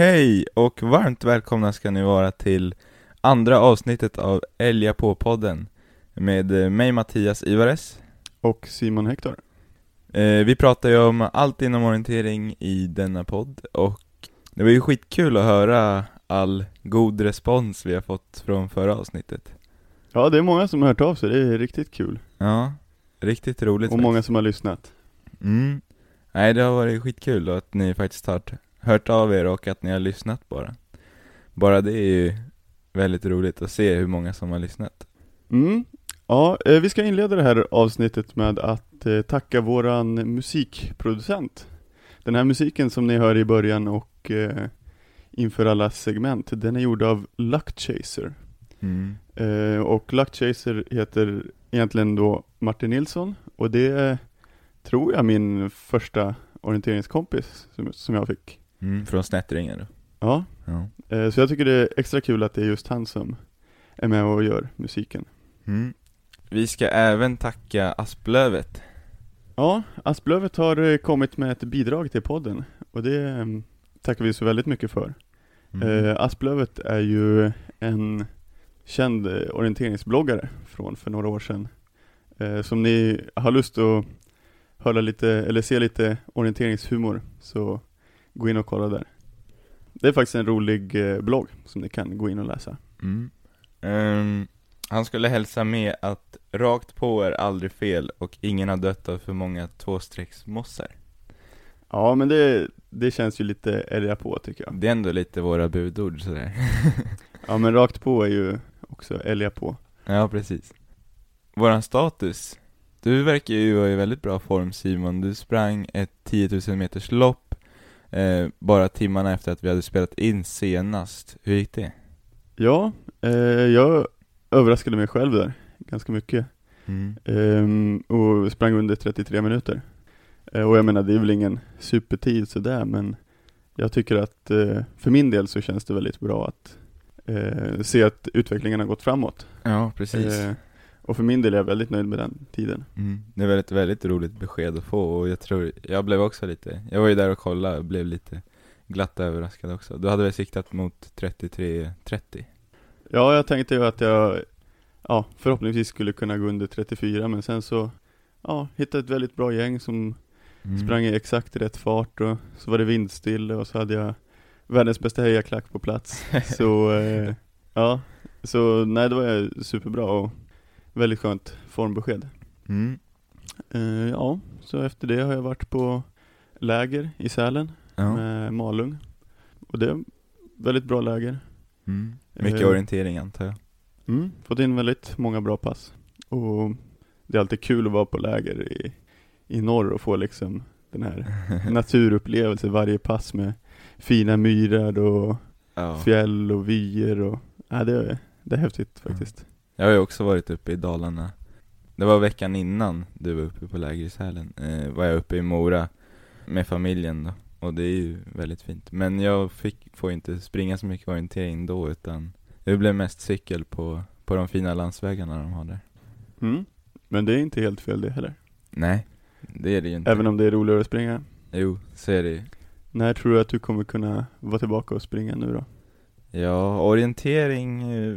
Hej och varmt välkomna ska ni vara till andra avsnittet av Älga på-podden med eh, mig Mattias Ivares. Och Simon Hector. Eh, vi pratar ju om allt inom orientering i denna podd och det var ju skitkul att höra all god respons vi har fått från förra avsnittet. Ja, det är många som har hört av sig, det är riktigt kul. Ja, riktigt roligt Och många som har lyssnat. Mm. Nej, det har varit skitkul att ni faktiskt har hört av er och att ni har lyssnat bara. Bara det är ju väldigt roligt att se hur många som har lyssnat. Mm. Ja, eh, vi ska inleda det här avsnittet med att eh, tacka våran musikproducent. Den här musiken som ni hör i början och eh, inför alla segment, den är gjord av Luckchaser. Mm. Och Luckchaser heter egentligen då Martin Nilsson och det är, tror jag, min första orienteringskompis som, som jag fick. Mm, från Snättringen. Ja, Ja. eh, så jag tycker det är extra kul att det är just han som är med och gör musiken. Mm. Vi ska även tacka Asplövet. Ja, Asplövet har eh, kommit med ett bidrag till podden och det eh, tackar vi så väldigt mycket för. Mm. Eh, Asplövet är ju en känd orienteringsbloggare från för några år sedan. Som ni har lust att höra lite, eller se lite orienteringshumor, så gå in och kolla där. Det är faktiskt en rolig eh, blogg som ni kan gå in och läsa. Mm. Ehm, han skulle hälsa med att rakt på är aldrig fel och ingen har dött av för många tvåstrecksmossar. Ja men det, det känns ju lite älga på tycker jag. Det är ändå lite våra budord sådär. Ja men rakt på är ju också älga på. ja, precis. Våran status. Du verkar ju vara i väldigt bra form Simon. Du sprang ett 10 000 meters lopp eh, bara timmarna efter att vi hade spelat in senast. Hur gick det? Ja, eh, jag överraskade mig själv där ganska mycket. Mm. Ehm, och sprang under 33 minuter. Eh, och jag menar, det är väl ingen supertid sådär, men jag tycker att eh, för min del så känns det väldigt bra att eh, se att utvecklingen har gått framåt. Ja, precis. Eh, och för min del är jag väldigt nöjd med den tiden. Mm. Det är väldigt, väldigt roligt besked att få och jag tror, jag blev också lite, jag var ju där och kollade och blev lite glatt överraskad också. Du hade väl siktat mot 33-30? Ja, jag tänkte ju att jag ja, förhoppningsvis skulle kunna gå under 34, men sen så ja, hittade ett väldigt bra gäng som Mm. Sprang i exakt rätt fart och så var det vindstilla och så hade jag världens bästa hejaklack på plats. Så, eh, ja, så nej det var superbra och väldigt skönt formbesked. Mm. Eh, ja, så efter det har jag varit på läger i Sälen Ja. med Malung. Och det är väldigt bra läger. Mm. Mycket Eh. orientering antar jag. Mm, fått in väldigt många bra pass. Och det är alltid kul att vara på läger i, i norr och få liksom den här naturupplevelsen varje pass med fina myrar och ja. fjäll och vyer och, ja det är, det är häftigt faktiskt. Jag har ju också varit uppe i Dalarna. Det var veckan innan du var uppe på läger i Sälen. Eh, var jag uppe i Mora med familjen då. Och det är ju väldigt fint. Men jag fick, får inte springa så mycket orientering då utan det blev mest cykel på, på de fina landsvägarna de har där. Mm. Men det är inte helt fel det heller. Nej, det är det ju inte. Även om det är roligare att springa. Jo, så är det ju. När tror du att du kommer kunna vara tillbaka och springa nu då? Ja, orientering eh,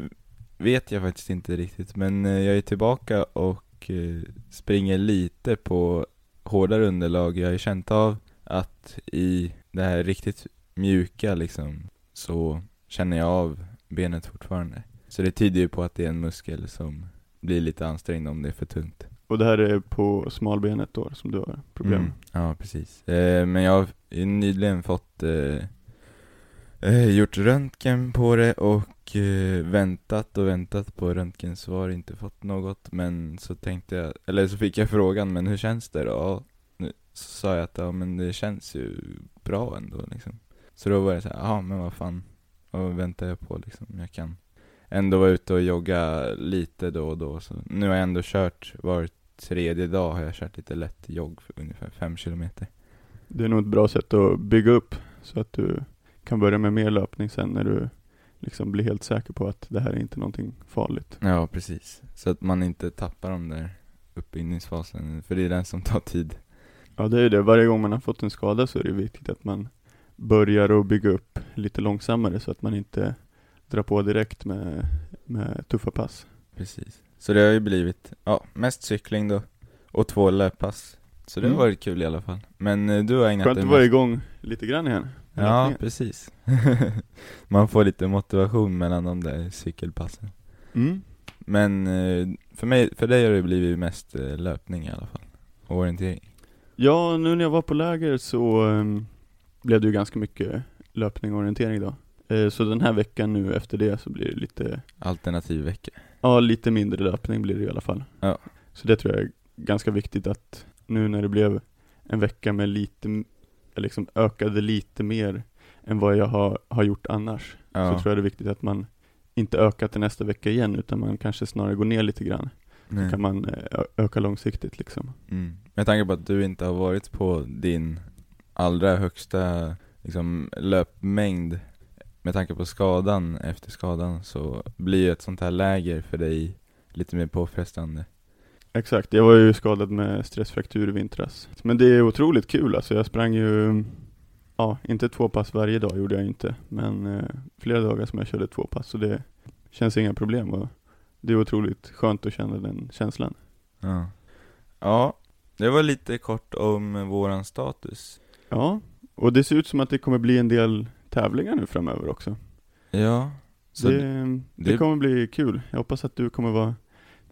vet jag faktiskt inte riktigt, men eh, jag är tillbaka och eh, springer lite på hårdare underlag. Jag har ju känt av att i det här riktigt mjuka liksom, så känner jag av benet fortfarande. Så det tyder ju på att det är en muskel som blir lite ansträngd om det är för tungt. Och det här är på smalbenet då som du har problem med? Mm, ja, precis. Eh, men jag har nyligen fått eh, eh, gjort röntgen på det och eh, väntat och väntat på röntgensvar, inte fått något. Men så tänkte jag, eller så fick jag frågan, men hur känns det då? Ja, nu, så sa jag att ja, men det känns ju bra ändå liksom. Så då var det såhär, ja men vad fan, vad väntar jag på liksom? Jag kan ändå vara ute och jogga lite då och då. Så nu har jag ändå kört, var tredje dag har jag kört lite lätt jogg för ungefär fem kilometer. Det är nog ett bra sätt att bygga upp så att du kan börja med mer löpning sen när du liksom blir helt säker på att det här är inte någonting farligt. Ja, precis. Så att man inte tappar de där uppbyggningsfasen, för det är den som tar tid. Ja det är det, varje gång man har fått en skada så är det viktigt att man börjar att bygga upp lite långsammare så att man inte drar på direkt med, med tuffa pass. Precis. Så det har ju blivit, ja, mest cykling då, och två löppass. Så det har Mm. varit kul i alla fall. Men eh, du har ägnat Skönt dig att vara igång lite grann igen. Ja, precis. Man får lite motivation mellan de där cykelpassen. Mm. Men eh, för mig, för dig har det blivit mest eh, löpning i alla fall. Och orientering. Ja, nu när jag var på läger så ehm, blev det ju ganska mycket löpning och orientering då. Eh, så den här veckan nu efter det så blir det lite, Alternativ vecka. ja lite mindre löpning blir det i alla fall. Ja. Så det tror jag är ganska viktigt att nu när det blev en vecka med lite, liksom ökade lite mer än vad jag har, har gjort annars. Ja. Så tror jag det är viktigt att man inte ökar till nästa vecka igen utan man kanske snarare går ner lite grann. Nej. kan man eh, öka långsiktigt liksom. Mm. Med tanke på att du inte har varit på din allra högsta liksom, löpmängd med tanke på skadan efter skadan så blir ju ett sånt här läger för dig lite mer påfrestande. Exakt, jag var ju skadad med stressfraktur i vintras. Men det är otroligt kul alltså, jag sprang ju, ja, inte två pass varje dag gjorde jag inte, men eh, flera dagar som jag körde två pass, så det känns inga problem och det är otroligt skönt att känna den känslan. Ja. ja, det var lite kort om våran status. Ja, och det ser ut som att det kommer bli en del tävlingar nu framöver också. Ja, så det, det, det- kommer bli kul. Jag hoppas att du kommer vara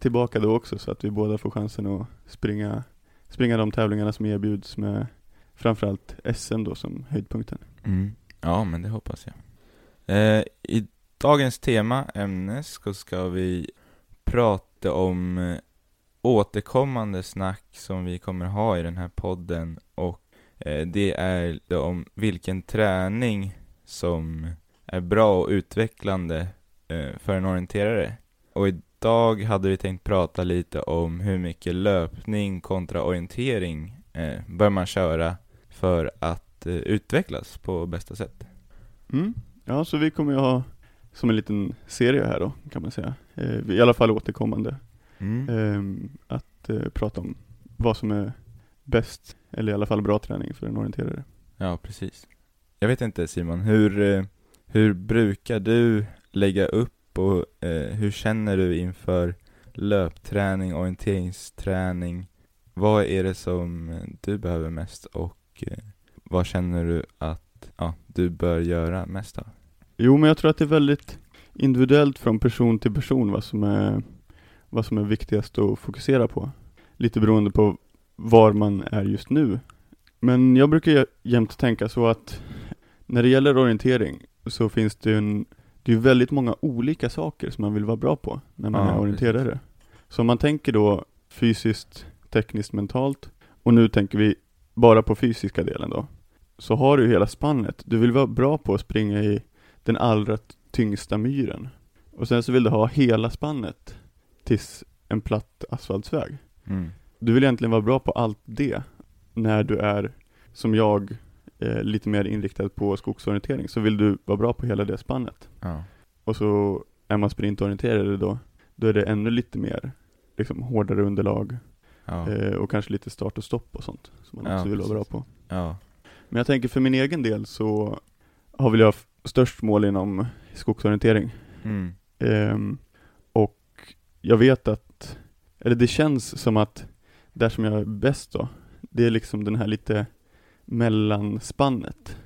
tillbaka då också så att vi båda får chansen att springa, springa de tävlingarna som erbjuds med framförallt SM då som höjdpunkten. Mm. Ja, men det hoppas jag. Eh, I dagens tema, ämne, så ska vi prata om eh, återkommande snack som vi kommer ha i den här podden och eh, det är då om vilken träning som är bra och utvecklande eh, för en orienterare. Och i idag hade vi tänkt prata lite om hur mycket löpning kontra orientering eh, bör man köra för att eh, utvecklas på bästa sätt. Mm. Ja, så vi kommer ju ha som en liten serie här då kan man säga. Eh, I alla fall återkommande. Mm. Eh, att eh, prata om vad som är bäst, eller i alla fall bra träning för en orienterare. Ja, precis. Jag vet inte Simon, hur, eh, hur brukar du lägga upp och eh, hur känner du inför löpträning, orienteringsträning? Vad är det som eh, du behöver mest och eh, vad känner du att ja, du bör göra mest av? Jo, men jag tror att det är väldigt individuellt från person till person vad som är, vad som är viktigast att fokusera på. Lite beroende på var man är just nu. Men jag brukar jämt tänka så att när det gäller orientering så finns det ju en, det är väldigt många olika saker som man vill vara bra på när man Ja, är orienterare. Så om man tänker då fysiskt, tekniskt, mentalt och nu tänker vi bara på fysiska delen då. Så har du hela spannet. Du vill vara bra på att springa i den allra tyngsta myren. Och sen så vill du ha hela spannet tills en platt asfaltsväg. Mm. Du vill egentligen vara bra på allt det när du är, som jag, eh, lite mer inriktad på skogsorientering. Så vill du vara bra på hela det spannet. Ja. Och så är man sprintorienterad då, då är det ännu lite mer liksom hårdare underlag Ja. eh, och kanske lite start och stopp och sånt som man Ja, också vill vara bra på. ja. Men jag tänker för min egen del så har väl jag störst mål inom skogsorientering. Mm. Ehm, och jag vet att, eller det känns som att där som jag är bäst då, det är liksom den här lite mellanspannet.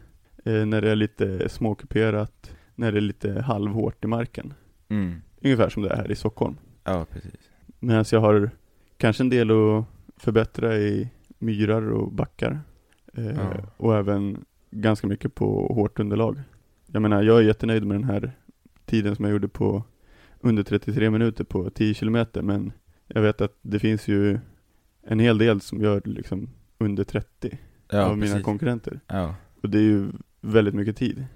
Eh, när det är lite småkuperat, när det är lite halvhårt i marken. Mm. Ungefär som det är här i Stockholm. Ja, precis. Medan jag har kanske en del att förbättra i myrar och backar. Eh, Ja. Och även ganska mycket på hårt underlag. Jag menar, jag är jättenöjd med den här tiden som jag gjorde på under 33 minuter på 10 kilometer, men jag vet att det finns ju en hel del som gör liksom under 30 Ja, av mina precis. konkurrenter. Ja. Och det är ju väldigt mycket tid.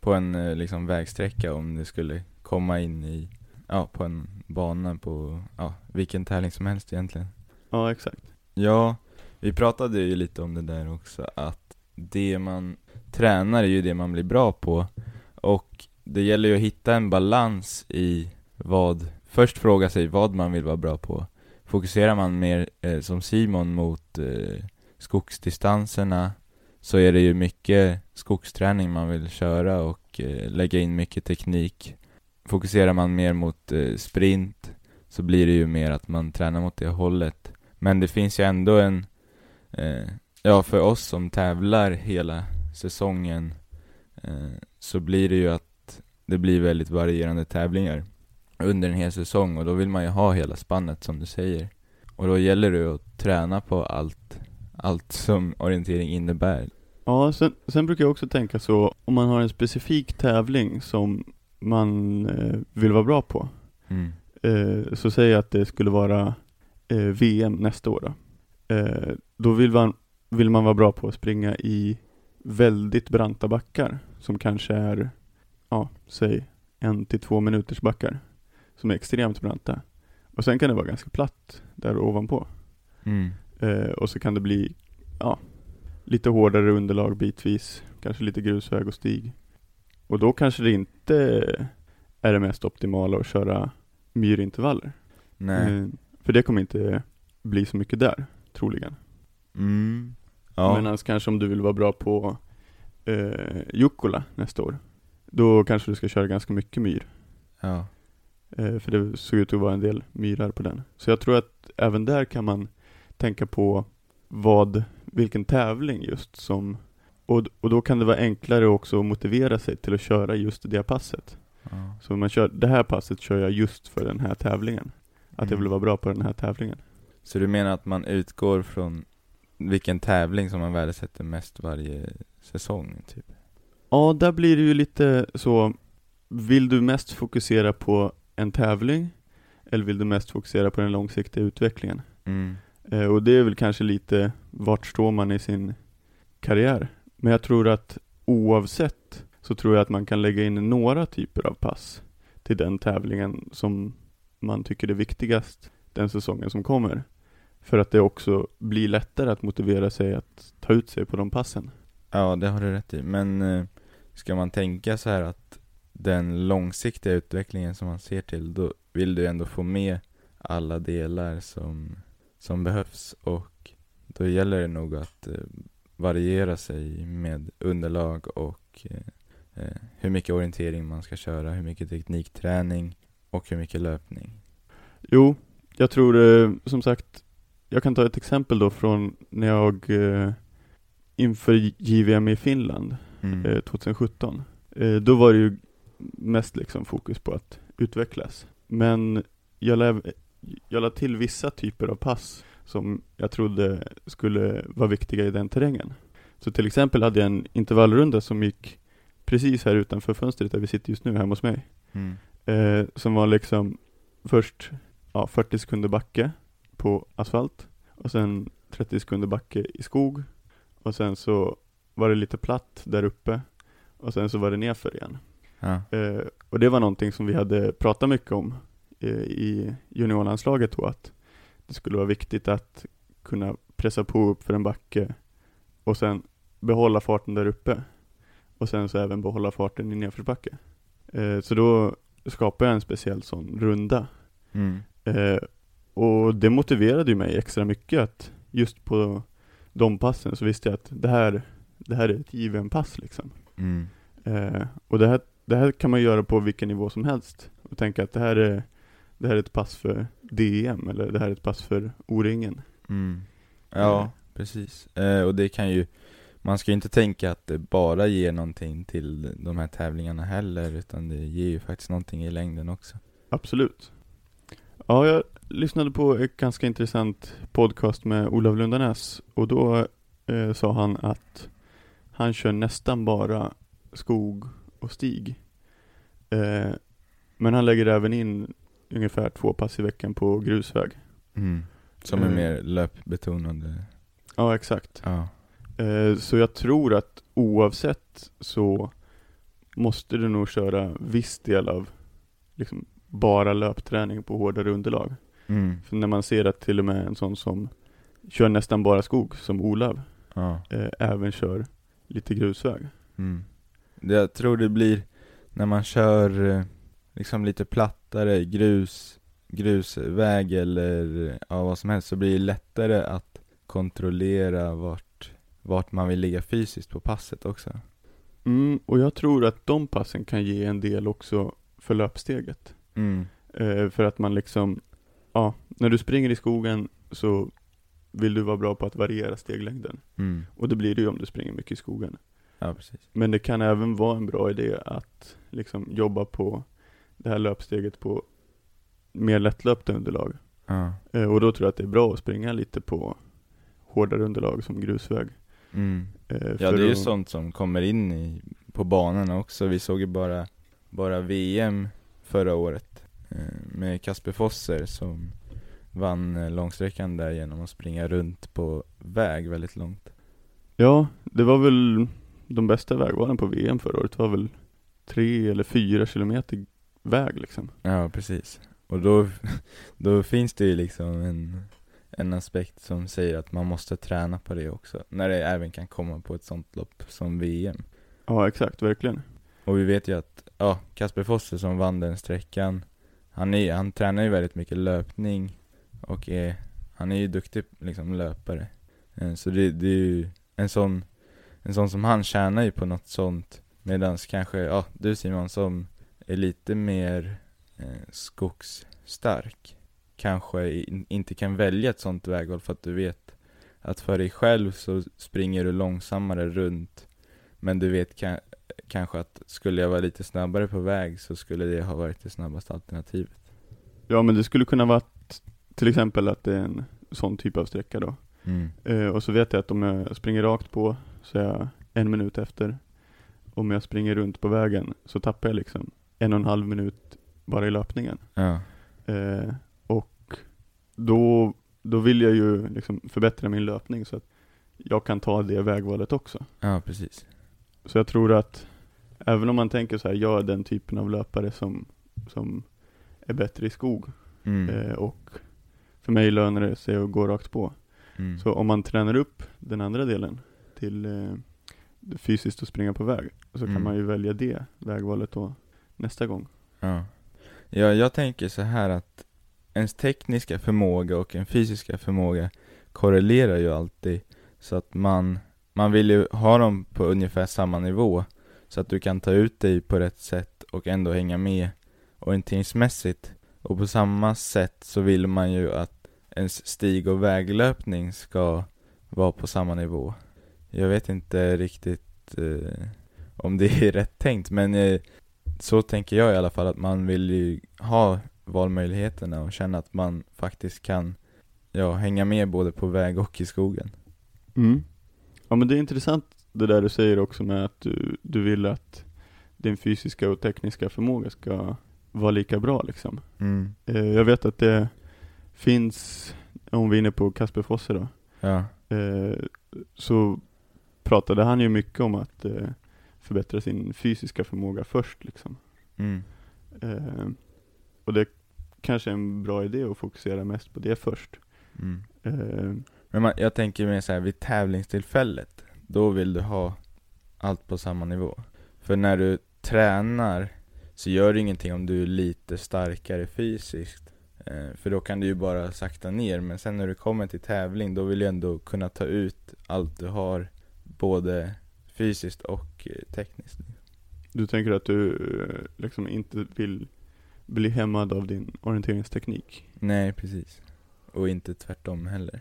på en eh, liksom vägsträcka om det skulle komma in i, ja, på en bana på, ja, vilken tävling som helst egentligen. Ja, exakt. Ja, vi pratade ju lite om det där också, att det man tränar är ju det man blir bra på. Och det gäller ju att hitta en balans i vad, först fråga sig vad man vill vara bra på. Fokuserar man mer eh, som Simon mot eh, skogsdistanserna så är det ju mycket skogsträning man vill köra och eh, lägga in mycket teknik. Fokuserar man mer mot eh, sprint så blir det ju mer att man tränar mot det hållet. Men det finns ju ändå en, eh, ja för oss som tävlar hela säsongen eh, så blir det ju att det blir väldigt varierande tävlingar under en hel säsong och då vill man ju ha hela spannet som du säger. Och då gäller det att träna på allt, allt som orientering innebär. Ja, sen, sen brukar jag också tänka så, om man har en specifik tävling som man eh, vill vara bra på, Mm. eh, så säger jag att det skulle vara eh, VM nästa år då. Eh, då vill man, vill man vara bra på att springa i väldigt branta backar, som kanske är, ja, säg en till två minuters backar, som är extremt branta. Och sen kan det vara ganska platt där ovanpå. Mm. Eh, och så kan det bli, ja, lite hårdare underlag bitvis, kanske lite grusväg och stig. Och då kanske det inte är det mest optimala att köra myrintervaller. Nej. Eh, för det kommer inte bli så mycket där, troligen. Mm. Ja. Medan kanske om du vill vara bra på eh, Jukkola nästa år, då kanske du ska köra ganska mycket myr. ja. Eh, för det såg ut att vara en del myrar på den. Så jag tror att även där kan man tänka på vad, vilken tävling just som, och, och då kan det vara enklare också att motivera sig till att köra just det passet. ja. Så man kör, det här passet kör jag just för den här tävlingen. Att jag Mm. vill vara bra på den här tävlingen. Så du menar att man utgår från vilken tävling som man värdesätter mest varje säsong, typ? Ja, där blir det ju lite så, vill du mest fokusera på en tävling? Eller vill du mest fokusera på den långsiktiga utvecklingen? Mm. Eh, och det är väl kanske lite, vart står man i sin karriär? Men jag tror att oavsett så tror jag att man kan lägga in några typer av pass till den tävlingen som man tycker är viktigast den säsongen som kommer. För att det också blir lättare att motivera sig att ta ut sig på de passen. Ja, det har du rätt i. Men eh, ska man tänka så här att den långsiktiga utvecklingen som man ser till, då vill du ändå få med alla delar som, som behövs och då gäller det nog att eh, variera sig med underlag och eh, eh, hur mycket orientering man ska köra, hur mycket teknikträning och hur mycket löpning. Jo, jag tror som sagt, jag kan ta ett exempel då från när jag inför JVM i Finland Mm. eh, 2017. Eh, då var det ju mest liksom fokus på att utvecklas. Men jag la, jag la till vissa typer av pass som jag trodde skulle vara viktiga i den terrängen. Så till exempel hade jag en intervallrunda som gick precis här utanför fönstret där vi sitter just nu, hemma hos mig. Mm. Eh, som var liksom först ja, 40 sekunder backe på asfalt och sen 30 sekunder backe i skog och sen så var det lite platt där uppe och sen så var det nerför igen. Ja. Eh, och det var någonting som vi hade pratat mycket om i juniorlandslaget då att det skulle vara viktigt att kunna pressa på upp för en backe och sen behålla farten där uppe och sen så även behålla farten i nedförsbacke. Eh, så då skapade jag en speciell sån runda Mm. Eh, och det motiverade ju mig extra mycket att just på de passen så visste jag att det här, det här är ett given pass liksom. Mm. Eh, och det här, det här kan man göra på vilken nivå som helst och tänka att det här är, det här är ett pass för DM eller det här är ett pass för O-ringen. Mm. Ja, Eh. precis. Eh, och det kan ju, man ska ju inte tänka att det bara ger någonting till de här tävlingarna heller, utan det ger ju faktiskt någonting i längden också. Absolut. Ja, jag lyssnade på ett ganska intressant podcast med Olof Lundanäs och då eh, sa han att han kör nästan bara skog och stig. Eh, men han lägger även in ungefär två pass i veckan på grusväg. Mm. Som är Eh. mer löpbetonande. Ja, exakt. Ja. Eh, så jag tror att oavsett så måste du nog köra viss del av liksom bara löpträning på hårdare underlag. Mm. För när man ser att till och med en sån som kör nästan bara skog, som Olav, Ja. eh, även kör lite grusväg. Mm. Jag tror det blir, när man kör liksom lite plattare grus, grusväg eller ja, vad som helst, så blir det lättare att kontrollera vart, vart man vill ligga fysiskt på passet också. Mm, och jag tror att de passen kan ge en del också för löpsteget. Mm. Eh, för att man liksom, ja, när du springer i skogen så vill du vara bra på att variera steglängden. Mm. Och det blir det ju om du springer mycket i skogen. Ja. Men det kan även vara en bra idé att liksom jobba på det här löpsteget på mer lättlöpta underlag. Ja. Eh, och då tror jag att det är bra att springa lite på hårdare underlag som grusväg. Mm. Eh, Ja, det är ju att- sånt som kommer in i, på banorna också. Vi såg ju bara, bara VM förra året eh, med Kasper Fosser som vann långsträckan där genom att springa runt på väg väldigt långt. Ja, det var väl de bästa vägvalen på VM förra året var väl tre eller fyra kilometer väg liksom. Ja, precis. Och då, då finns det ju liksom en, en aspekt som säger att man måste träna på det också. När det även kan komma på ett sånt lopp som VM. Ja, exakt, verkligen. Och vi vet ju att, ja, Kasper Fosser som vann den sträckan, han, är, han tränar ju väldigt mycket löpning och är, han är ju duktig liksom löpare. Eh, Så det, det är ju en sån, en sån som han tjänar ju på något sånt, medans kanske, ja, du Simon som är lite mer eh, skogsstark, kanske in, inte kan välja ett sånt vägval för att du vet att för dig själv så springer du långsammare runt, men du vet ka- kanske att skulle jag vara lite snabbare på väg så skulle det ha varit det snabbaste alternativet. Ja, men det skulle kunna vara till exempel att det är en sån typ av sträcka då. Mm. Eh, och så vet jag att om jag springer rakt på så är jag en minut efter. Om jag springer runt på vägen så tappar jag liksom en och en halv minut bara i löpningen. Ja. Eh, och då, då vill jag ju liksom förbättra min löpning så att jag kan ta det vägvalet också. ja, precis. Så jag tror att även om man tänker så här, jag är den typen av löpare som, som är bättre i skog Mm. eh, och för mig lönar det sig att gå rakt på. Mm. Så om man tränar upp den andra delen till eh, fysiskt att springa på väg så kan Mm. man ju välja det vägvalet då nästa gång. Ja. ja, jag tänker så här att ens tekniska förmåga och en fysiska förmåga korrelerar ju alltid så att man, man vill ju ha dem på ungefär samma nivå så att du kan ta ut dig på rätt sätt och ändå hänga med orienteringsmässigt och på samma sätt så vill man ju att ens stig och väglöpning ska vara på samma nivå. Jag vet inte riktigt eh, om det är rätt tänkt men eh, så tänker jag i alla fall att man vill ju ha valmöjligheterna och känna att man faktiskt kan ja, hänga med både på väg och i skogen. Mm. Ja men det är intressant det där du säger också med att du, du vill att din fysiska och tekniska förmåga ska vara lika bra liksom. Mm. Eh, jag vet att det finns, om vi är inne på Kasper Fosse då, Ja. eh, så pratade han ju mycket om att eh, förbättra sin fysiska förmåga först liksom. Mm. Eh, och det kanske är en bra idé att fokusera mest på det först. Mm. Eh, Men man, jag tänker mer så här vid tävlingstillfället, då vill du ha allt på samma nivå. För när du tränar så gör det ingenting om du är lite starkare fysiskt. Eh, för då kan du ju bara sakta ner, men sen när du kommer till tävling, då vill du ändå kunna ta ut allt du har, både fysiskt och eh, tekniskt. du tänker att du eh, liksom inte vill bli hämmad av din orienteringsteknik? Nej, precis. Och inte tvärtom heller.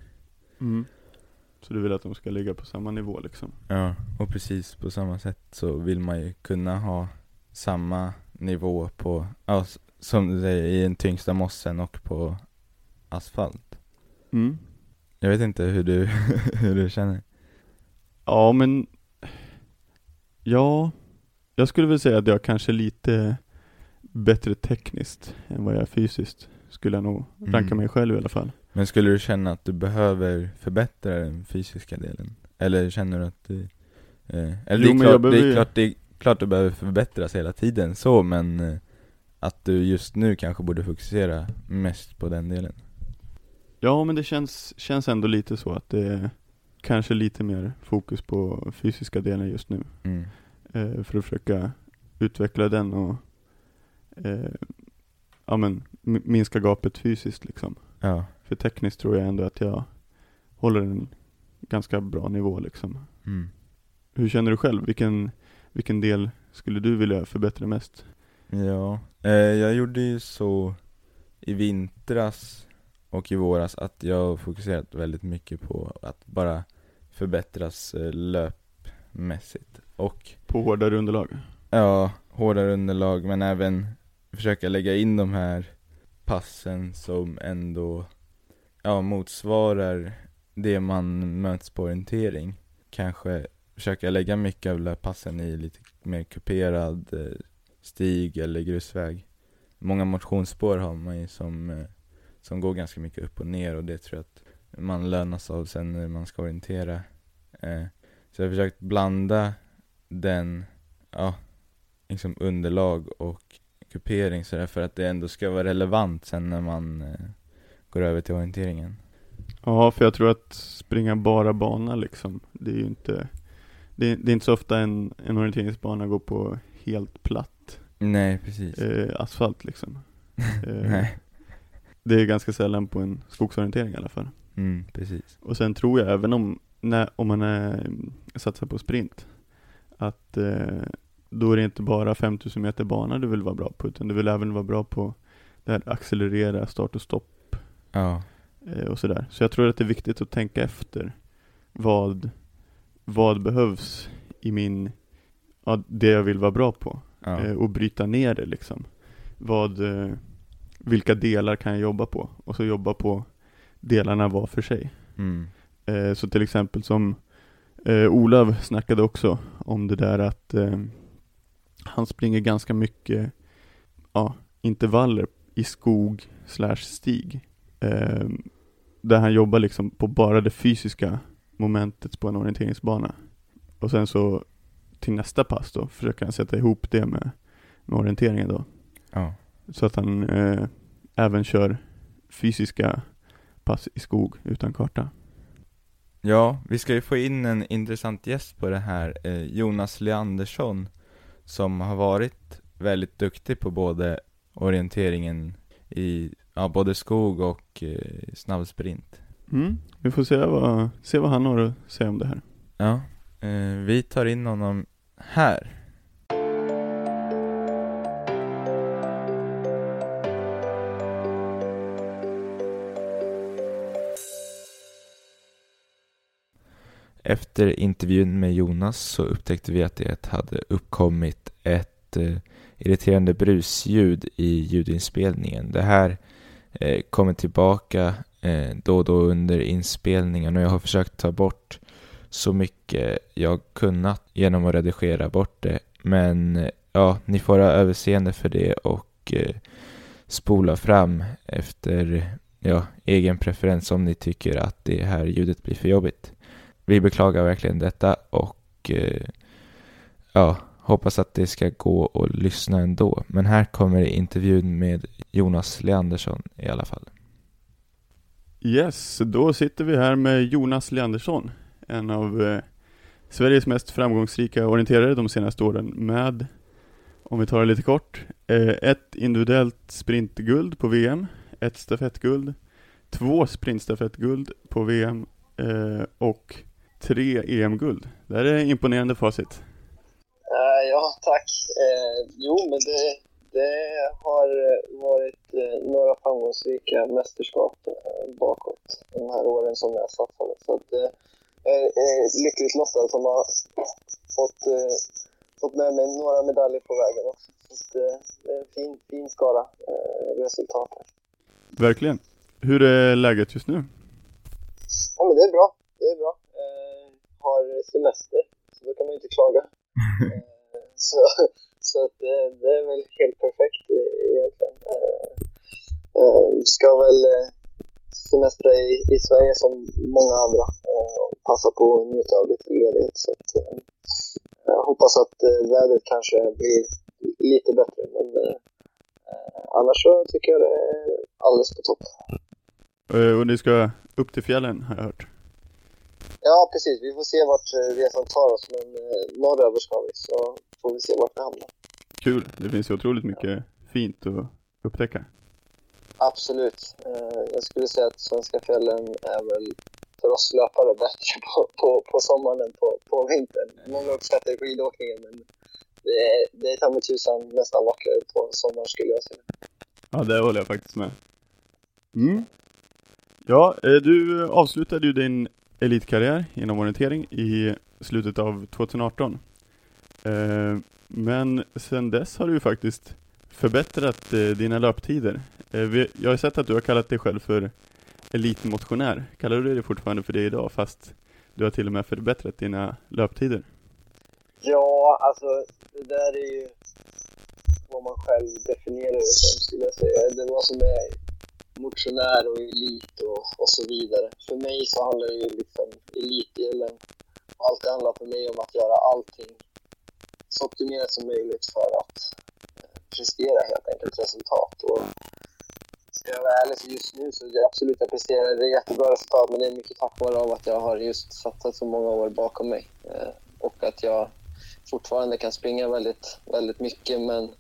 Så du vill att de ska ligga på samma nivå liksom? Ja, och precis på samma sätt så vill man ju kunna ha samma nivå på, ja, som du säger, i den tyngsta mossen och på asfalt. Mm. Jag vet inte hur du, hur du känner. Ja men Ja Jag skulle väl säga att jag kanske är lite bättre tekniskt än vad jag är fysiskt Skulle jag nog ranka Mm. mig själv i alla fall Men skulle du känna att du behöver förbättra den fysiska delen? Eller känner du att du, eh, eller Jo, det, är klart, det behöver- är klart, det är klart du behöver förbättras hela tiden så, men eh, att du just nu kanske borde fokusera mest på den delen. Ja men det känns, känns ändå lite så att det kanske lite mer fokus på fysiska delen just nu Mm. eh, För att försöka utveckla den och eh, Ja men mi- minska gapet fysiskt liksom Ja. För tekniskt tror jag ändå att jag håller en ganska bra nivå liksom Mm. Hur känner du själv? Vilken, vilken del skulle du vilja förbättra mest? Ja, eh, jag gjorde ju så i vintras och i våras att jag fokuserat väldigt mycket på att bara förbättras eh, löpmässigt och På hårdare underlag? ja, hårdare underlag men även försöka lägga in de här passen som ändå ja, motsvarar det man möts på orientering. Kanske försöka lägga mycket av löppassen i lite mer kuperad eh, stig eller grusväg. Många motionsspår har man ju som, eh, som går ganska mycket upp och ner och det tror jag att man lönas av sen när man ska orientera. Eh, så jag har försökt blanda den, ja, liksom underlag och kupering sådär för att det ändå ska vara relevant sen när man eh, går över till orienteringen. Ja, för jag tror att springa bara bana liksom, det är ju inte Det, det är inte så ofta en, en orienteringsbana går på helt platt Nej, precis. eh, asfalt liksom eh, Nej. Det är ganska sällan på en skogsorientering i alla fall Mm, precis. Och sen tror jag även om, när, om man är, satsar på sprint Att eh, då är det inte bara 5000 meter bana du vill vara bra på utan du vill även vara bra på det här accelerera, start och stopp Ja. eh, och sådär. Så jag tror att det är viktigt att tänka efter vad, vad behövs i min, ja, det jag vill vara bra på Ja. eh, och bryta ner det liksom. Vad, eh, vilka delar kan jag jobba på? Och så jobba på delarna var för sig. Mm. Eh, så till exempel som eh, Olav snackade också om det där att eh, han springer ganska mycket ja, intervaller i skog slash stig. Eh, där han jobbar liksom på bara det fysiska momentet på en orienteringsbana. Och sen så till nästa pass då försöker han sätta ihop det med, med orienteringen då. Ja. Så att han eh, även kör fysiska pass i skog utan karta. Ja, vi ska ju få in en intressant gäst på det här, eh, Jonas Leandersson, som har varit väldigt duktig på både orienteringen i, ja, både skog och eh, snabbsprint. Mm. Vi får se vad, se vad han har att säga om det här. Ja, eh, vi tar in honom här. Efter intervjun med Jonas så upptäckte vi att det hade uppkommit ett eh, irriterande brusljud i ljudinspelningen. Det här eh, kommer tillbaka eh, då och då under inspelningen och jag har försökt ta bort så mycket jag kunnat genom att redigera bort det. Men eh, ja, ni får ha överseende för det och eh, spola fram efter ja, egen preferens om ni tycker att det här ljudet blir för jobbigt. Vi beklagar verkligen detta och eh, ja, hoppas att det ska gå att lyssna ändå. Men här kommer intervjun med Jonas Leandersson i alla fall. Yes, då sitter vi här med Jonas Leandersson, en av eh, Sveriges mest framgångsrika orienterare de senaste åren med, om vi tar det lite kort, eh, ett individuellt sprintguld på VM, ett stafettguld, två sprintstafettguld på VM eh, och tre EM-guld. Det här är imponerande facit. Eh, ja, tack. Eh, jo, men det, det har varit eh, några framgångsrika mästerskap eh, bakåt de här åren som jag satsade. Så att, jag är lyckligt lottad som har fått, fått med mig några medaljer på vägen också. Så att, det är en fin, fin skara resultat. Verkligen. Hur är läget just nu? Ja, men det är bra. Det är bra. Eh, har semester, så då kan man ju inte klaga. Eh, så så att det, det är väl helt perfekt e- egentligen. Eh, eh, ska väl eh, semestra i, i Sverige som många andra eh, och passa på att njuta av lite ledighet. Så att, eh, jag hoppas att eh, vädret kanske blir lite bättre. Men eh, eh, annars så tycker jag det är alldeles på topp. Eh, och ni ska upp till fjällen har jag hört. Ja, precis. Vi får se vart eh, resan tar oss, men eh, norröver ska vi, så får vi se vart vi hamnar. Kul. Det finns ju otroligt mycket fint att upptäcka. Absolut. Eh, jag skulle säga att svenska fjällen är väl för oss löpare bättre på, på, på sommaren än på, på vintern. Många uppskattar skidåkningen men det är, det är ta mig tusan nästan vackrare på sommaren skulle jag säga. Ja, det håller jag faktiskt med. Mm. Ja, du avslutade ju din elitkarriär inom orientering i slutet av 2018. Eh, men sedan dess har du faktiskt förbättrat eh, dina löptider. Eh, jag har sett att du har kallat dig själv för elitmotionär. Kallar du dig fortfarande för det idag fast du har till och med förbättrat dina löptider? Ja, alltså det där är ju vad man själv definierar det som skulle jag säga. Det var som är motionär och elit och, och så vidare. För mig så handlar det ju liksom elitdelen, allt det handlar för mig om att göra allting så optimerat som möjligt för att eh, prestera helt enkelt resultat. Och ska jag vara ärlig så just nu så är det absolut jag presterar det jättebra resultat men det är mycket tack vare av att jag har just satsat så många år bakom mig. Eh, och att jag fortfarande kan springa väldigt, väldigt mycket men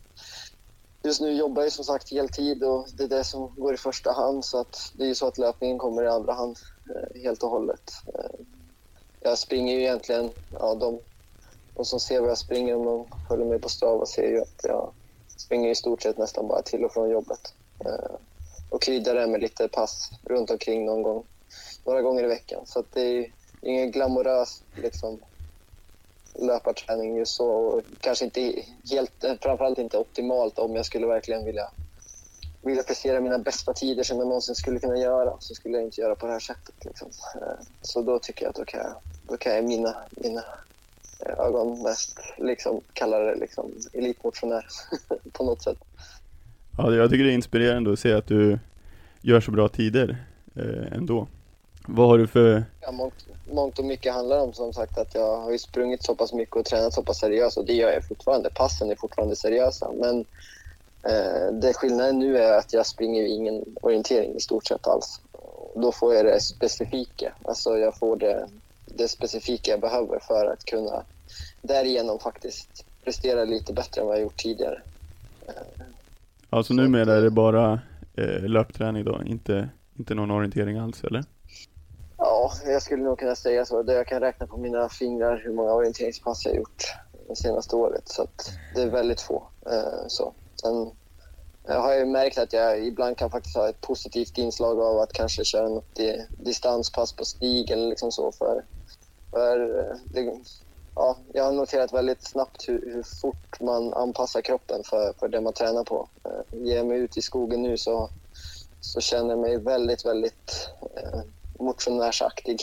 just nu jobbar jag som sagt heltid och det är det som går i första hand så att det är ju så att löpningen kommer i andra hand eh, helt och hållet. Eh, jag springer ju egentligen, ja de, de som ser vad jag springer om de följer mig på Strava ser ju att jag springer i stort sett nästan bara till och från jobbet. Eh, och kryddar det med lite pass runt omkring någon gång, några gånger i veckan. Så att det är ingen glamorös liksom, löparträning just så. Och kanske inte helt, eh, framförallt inte optimalt om jag skulle verkligen vilja, vilja prestera mina bästa tider som jag någonsin skulle kunna göra. Så skulle jag inte göra på det här sättet. Liksom. Eh, så då tycker jag att då kan jag, då kan jag mina, mina eh, ögon mest liksom, kalla det liksom, elitmotionär på något sätt. Ja, jag tycker det är inspirerande att se att du gör så bra tider eh, ändå. Vad har du för... Ja, mångt, mångt och mycket handlar om som sagt att jag har ju sprungit så pass mycket och tränat så pass seriöst och det gör jag fortfarande. Passen är fortfarande seriösa men eh, det skillnaden nu är att jag springer ingen orientering i stort sett alls. Då får jag det specifika, alltså jag får det, det specifika jag behöver för att kunna därigenom faktiskt prestera lite bättre än vad jag gjort tidigare. Alltså numera är det bara eh, löpträning då, inte, inte någon orientering alls eller? Ja, jag skulle nog kunna säga så. Jag kan räkna på mina fingrar hur många orienteringspass jag gjort det senaste året. Så det är väldigt få. Eh, så. Sen jag har jag märkt att jag ibland kan faktiskt ha ett positivt inslag av att kanske köra något distanspass på stig eller liksom så. För, för eh, det, ja, jag har noterat väldigt snabbt hur, hur, fort man anpassar kroppen för, för det man tränar på. Eh, ger jag mig ut i skogen nu så, så känner jag mig väldigt, väldigt eh, motionärsaktig.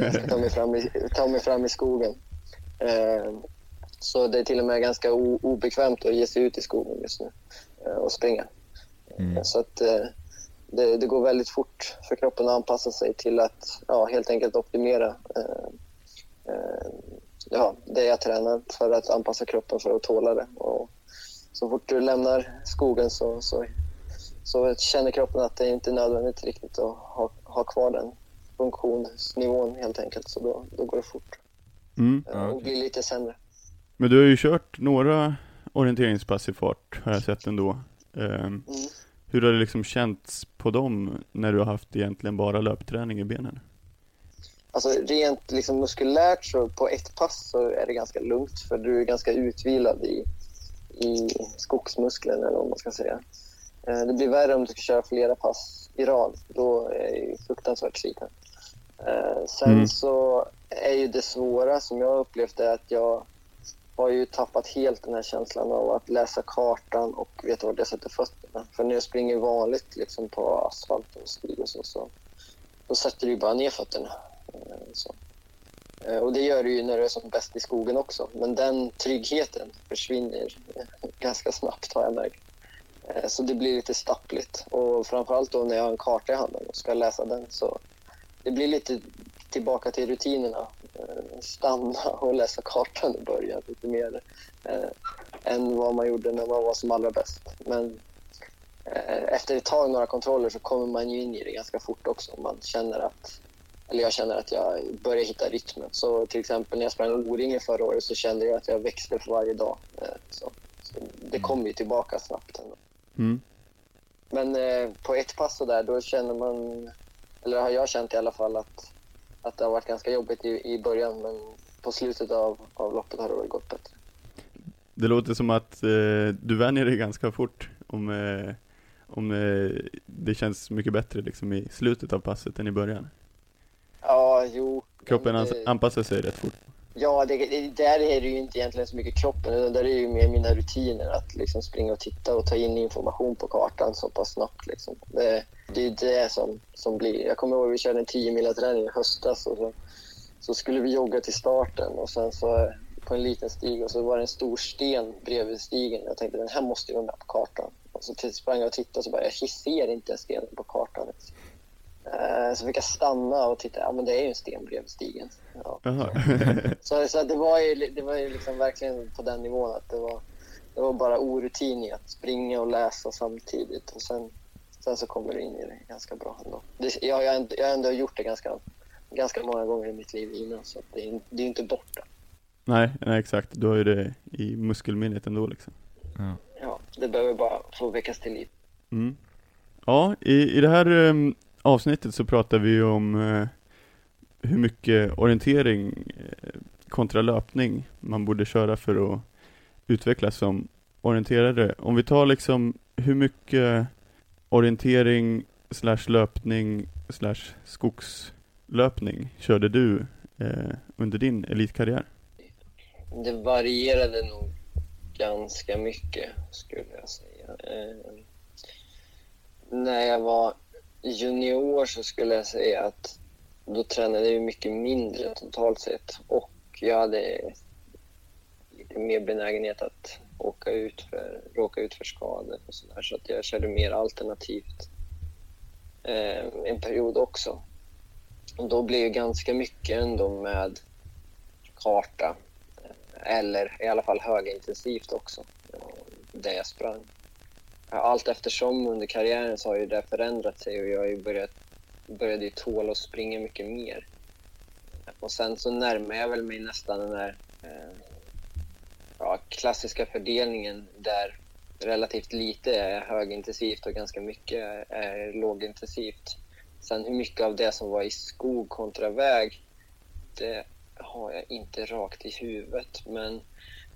jag ska ta mig fram i, ta mig fram i skogen. Eh, så det är till och med ganska o, obekvämt att ge sig ut i skogen just nu eh, och springa. Mm. Så att eh, det, det, går väldigt fort för kroppen att anpassa sig till att ja, helt enkelt optimera eh, eh, ja, det jag tränar för att anpassa kroppen för att tåla det. Och så fort du lämnar skogen så, så, så känner kroppen att det inte är nödvändigt riktigt att ha, ha kvar den funktionsnivån helt enkelt. Så då, då går det fort. Mm. Ja, och blir lite sämre. Men du har ju kört några orienteringspass i fart har jag sett ändå. Um, mm. Hur har det liksom känts på dem när du har haft egentligen bara löpträning i benen? Alltså rent liksom muskulärt så på ett pass så är det ganska lugnt för du är ganska utvilad i, i skogsmusklerna eller vad man ska säga. Eh, det blir värre om du ska köra flera pass i rad. Då är det fruktansvärt sliten. Eh, sen mm. så är ju det svåra som jag har upplevt är att jag har ju tappat helt den här känslan av att läsa kartan och veta var jag sätter fötterna. För när jag springer vanligt liksom på asfalt och stig och så, så då sätter du bara ner fötterna. Eh, så. Och det gör du ju när du är som bäst i skogen också. Men den tryggheten försvinner ganska snabbt har jag märkt. Eh, så det blir lite stappligt. Och framförallt då när jag har en karta i handen och ska läsa den så det blir lite tillbaka till rutinerna. Eh, stanna och läsa kartan i början lite mer eh, än vad man gjorde när man var som allra bäst. Men eh, efter ett tag, några kontroller, så kommer man ju in i det ganska fort också. Man känner att, eller jag känner att jag börjar hitta rytmen. Så till exempel när jag sprang O-ringen förra året så kände jag att jag växte för varje dag. Eh, så, så det kommer ju tillbaka snabbt ändå. Mm. Men eh, på ett pass så där, då känner man eller har jag känt i alla fall att, att det har varit ganska jobbigt i, i början men på slutet av, av loppet har det väl gått bättre. Det låter som att eh, du vänjer dig ganska fort om, eh, om eh, det känns mycket bättre liksom i slutet av passet än i början. Ja, jo. Kroppen men anpassar sig rätt fort. Ja, det, det, där är det ju inte egentligen så mycket kroppen, utan där är det ju mer mina rutiner att liksom springa och titta och ta in information på kartan så pass snabbt. Liksom. Det, det är det som, som blir. Jag kommer ihåg att vi körde en 10 mila träning i höstas och så, så skulle vi jogga till starten och sen så eh, på en liten stig och så var det en stor sten bredvid stigen. Jag tänkte den här måste ju vara med på kartan. Och så sprang jag och tittade och så bara, jag ser inte stenen på kartan. Eh, Så fick jag stanna och titta, ja men det är ju en sten bredvid stigen. Ja. Så, så det var ju, det var ju liksom verkligen på den nivån att det var, det var bara orutin i att springa och läsa samtidigt. Och sen, sen så kommer du in i det ganska bra ändå. Det, jag, ändå- jag har ändå gjort det ganska, ganska många gånger i mitt liv innan så det, är, det är inte borta. nej, nej exakt, du har ju det i muskelminnet ändå liksom. Ja. Ja, det behöver bara få väckas till liv. Mm. Ja, i, i det här em, avsnittet så pratade vi ju om eh, hur mycket orientering eh, kontra löpning man borde köra för att utvecklas som orienterare. Om vi tar liksom hur mycket orientering slash löpning slash skogslöpning körde du eh, under din elitkarriär? Det varierade nog ganska mycket skulle jag säga. Eh, när jag var junior så skulle jag säga att då tränade jag mycket mindre totalt sett och jag hade lite mer benägenhet att åka ut för, råka ut för skador och sådär så att jag körde mer alternativt eh, en period också. Och då blev det ganska mycket ändå med karta eh, eller i alla fall högintensivt också, eh, där jag sprang. Allt eftersom under karriären så har ju det förändrat sig och jag har ju börjat, började ju tåla att springa mycket mer. Och sen så närmar jag väl mig nästan den där eh, ja, klassiska fördelningen där relativt lite är högintensivt och ganska mycket är lågintensivt. Sen hur mycket av det som var i skog kontra väg, det har jag inte rakt i huvudet. Men,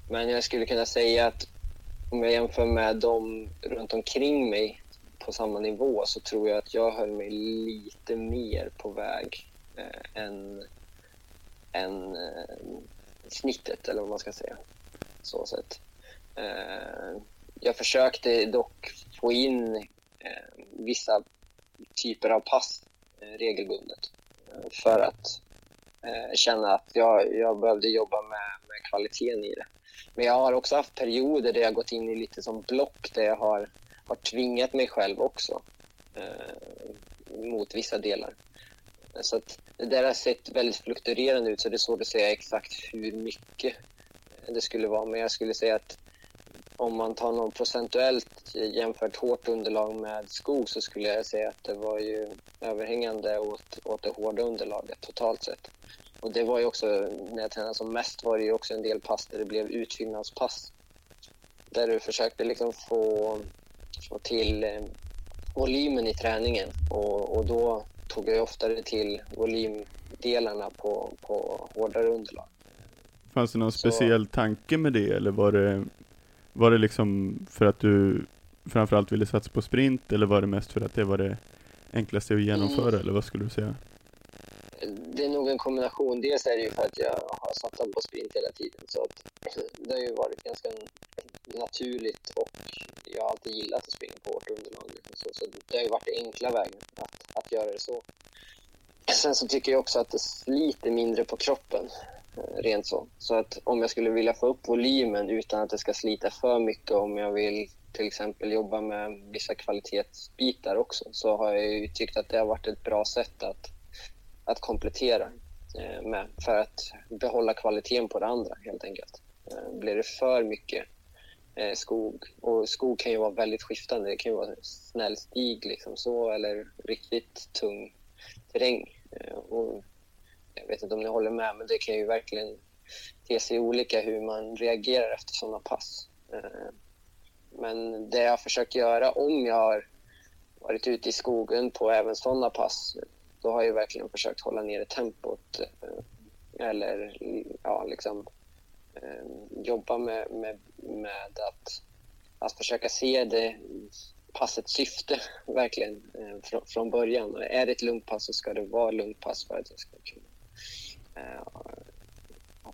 men jag skulle kunna säga att om jag jämför med dem runt omkring mig på samma nivå så tror jag att jag höll mig lite mer på väg eh, än, än eh, snittet, eller vad man ska säga. Så sätt. Eh, jag försökte dock få in eh, vissa typer av pass eh, regelbundet eh, för att eh, känna att jag, jag behövde jobba med, med kvaliteten i det. Men jag har också haft perioder där jag gått in i lite som block där jag har, har tvingat mig själv också eh, mot vissa delar. Så att det där har sett väldigt fluktuerande ut så det är svårt att säga exakt hur mycket det skulle vara. Men jag skulle säga att om man tar något procentuellt jämfört hårt underlag med skog så skulle jag säga att det var ju överhängande åt, åt det hårda underlaget totalt sett. Och det var ju också, när jag tränade som mest var det ju också en del pass där det blev utfyllnadspass. Där du försökte liksom få, få till eh, volymen i träningen och, och då tog jag oftare till volymdelarna på, på hårdare underlag. Fanns det någon Så- speciell tanke med det eller var det, var det liksom för att du framförallt ville satsa på sprint eller var det mest för att det var det enklaste att genomföra Mm. eller vad skulle du säga? Det är nog en kombination. Dels är det ju för att jag har satsat på sprint hela tiden. Så att det har ju varit ganska naturligt och jag har alltid gillat att springa på hårt underlag. liksom Så, så det har ju varit den enkla vägen att, att göra det så. Sen så tycker jag också att det sliter mindre på kroppen. Eh, rent så. Så att om jag skulle vilja få upp volymen utan att det ska slita för mycket om jag vill till exempel jobba med vissa kvalitetsbitar också så har jag ju tyckt att det har varit ett bra sätt att att komplettera eh, med för att behålla kvaliteten på det andra helt enkelt. Eh, Blir det för mycket eh, skog, och skog kan ju vara väldigt skiftande, det kan ju vara snäll stig liksom så eller riktigt tung terräng. Eh, Och jag vet inte om ni håller med, men det kan ju verkligen te sig olika hur man reagerar efter sådana pass. Eh, Men det jag försöker göra om jag har varit ute i skogen på även sådana pass då har jag verkligen försökt hålla nere tempot. Eh, eller ja, liksom eh, jobba med, med, med att, att försöka se det passets syfte verkligen eh, från, från början. Är det ett lugnt pass så ska det vara lugnt pass för att jag ska kunna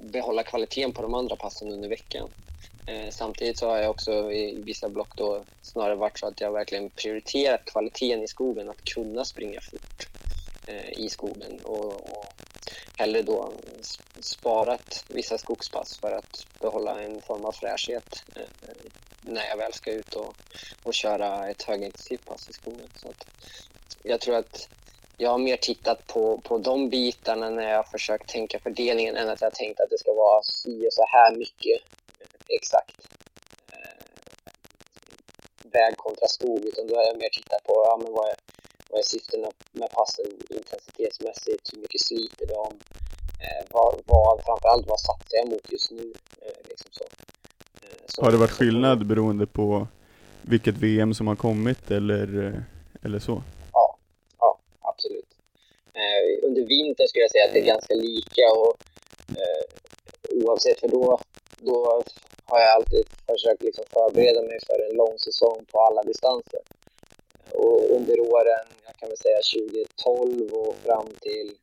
behålla kvaliteten på de andra passen under veckan. Samtidigt så har jag också i vissa block då snarare varit så att jag verkligen prioriterat kvaliteten i skogen, att kunna springa fort Eh, i skogen och, och hellre då sparat vissa skogspass för att behålla en form av fräschhet eh, när jag väl ska ut och, och köra ett högintensivt pass i skogen. Så att jag tror att jag har mer tittat på, på de bitarna när jag försökt tänka fördelningen än att jag tänkt att det ska vara si och så här mycket eh, exakt eh, väg kontra skog, utan då har jag mer tittat på ja, men vad, är, vad är syftena med passen intensitetsmässigt, hur mycket sliter de, eh, vad, vad, framförallt vad satsar jag mot just nu. Eh, liksom så. Eh, så. Har det varit skillnad beroende på vilket VM som har kommit eller, eh, eller så? Ja, ja absolut. Eh, under vintern skulle jag säga att det är ganska lika och oavsett, för då, då har jag alltid försökt liksom förbereda mig för en lång säsong på alla distanser. Och under åren, kan vi säga 2012 och fram till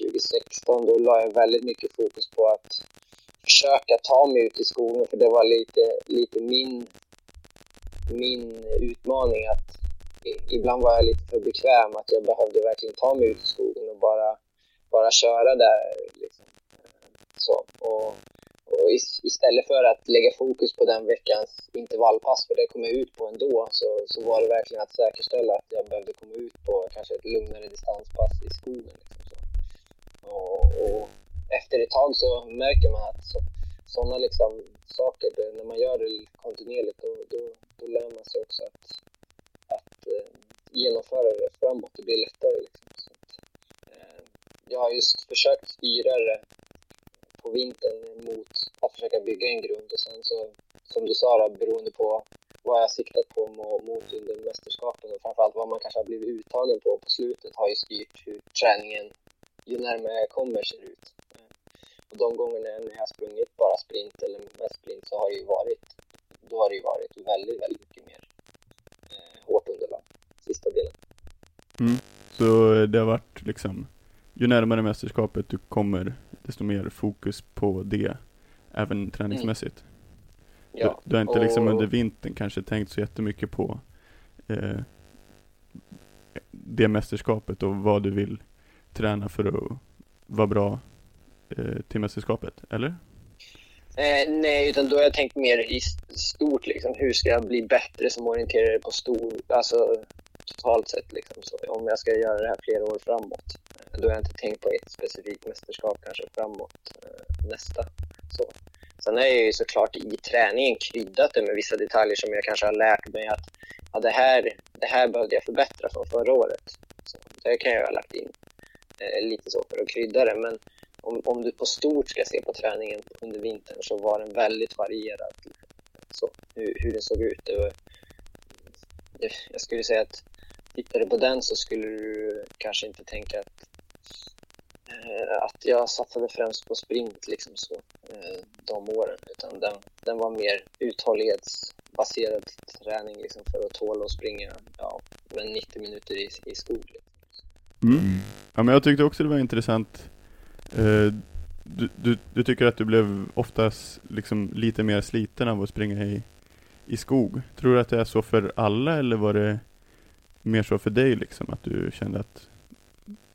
2016, då la jag väldigt mycket fokus på att försöka ta mig ut i skogen, för det var lite, lite min, min utmaning att ibland var jag lite för bekväm, att jag behövde verkligen ta mig ut i skogen och bara, bara köra där. Liksom. Så. Och och istället för att lägga fokus på den veckans intervallpass, för det kom jag ut på ändå, så, så var det verkligen att säkerställa att jag behövde komma ut på kanske ett lugnare distanspass i skogen. Liksom så. Och, och, efter ett tag så märker man att så, sådana liksom saker, när man gör det kontinuerligt, då, då, då lär man sig också att, att eh, genomföra det framåt. Det blir lättare. Liksom. Så att, eh, jag har just försökt styra det på vintern mot att försöka bygga en grund och sen så, som du sa då, beroende på vad jag siktat på mot under mästerskapen och framförallt vad man kanske har blivit uttagen på på slutet har ju styrt hur träningen ju närmare jag kommer ser ut. Eh, och de gångerna när jag har sprungit bara sprint eller mest sprint så har det ju varit, då har det ju varit väldigt, väldigt mycket mer eh, hårt underlag, sista delen. Mm. Så det har varit liksom, ju närmare mästerskapet du kommer, desto mer fokus på det, även träningsmässigt. Mm. Ja, du, du, har inte liksom och... liksom under vintern kanske tänkt så jättemycket på eh, det mästerskapet och vad du vill träna för att vara bra eh, till mästerskapet, eller? Eh, nej, utan då har jag tänkt mer i stort liksom. Hur ska jag bli bättre som orienterare på stor, alltså totalt sett liksom. Så om jag ska göra det här flera år framåt. Eh, då har jag inte tänkt på ett specifikt mästerskap kanske framåt eh, nästa. Så. Sen har jag ju såklart i träningen kryddat det med vissa detaljer som jag kanske har lärt mig att ja, det, här, det här behövde jag förbättra från förra året. Så det kan jag ha lagt in eh, lite så för att krydda det. Men om, om du på stort ska se på träningen under vintern så var den väldigt varierad. Så, hur, hur den såg ut. Det var, jag skulle säga att tittar du på den så skulle du kanske inte tänka att Eh, att jag satsade främst på sprint liksom så, eh, de åren, utan den, den var mer uthållighetsbaserad träning liksom för att tåla att springa ja, 90 minuter i, i skog. Mm. Ja, men jag tyckte också det var intressant. Eh, du, du, du, tycker att du blev oftast liksom lite mer sliten av att springa i, i skog. Tror du att det är så för alla eller var det mer så för dig liksom? Att du kände att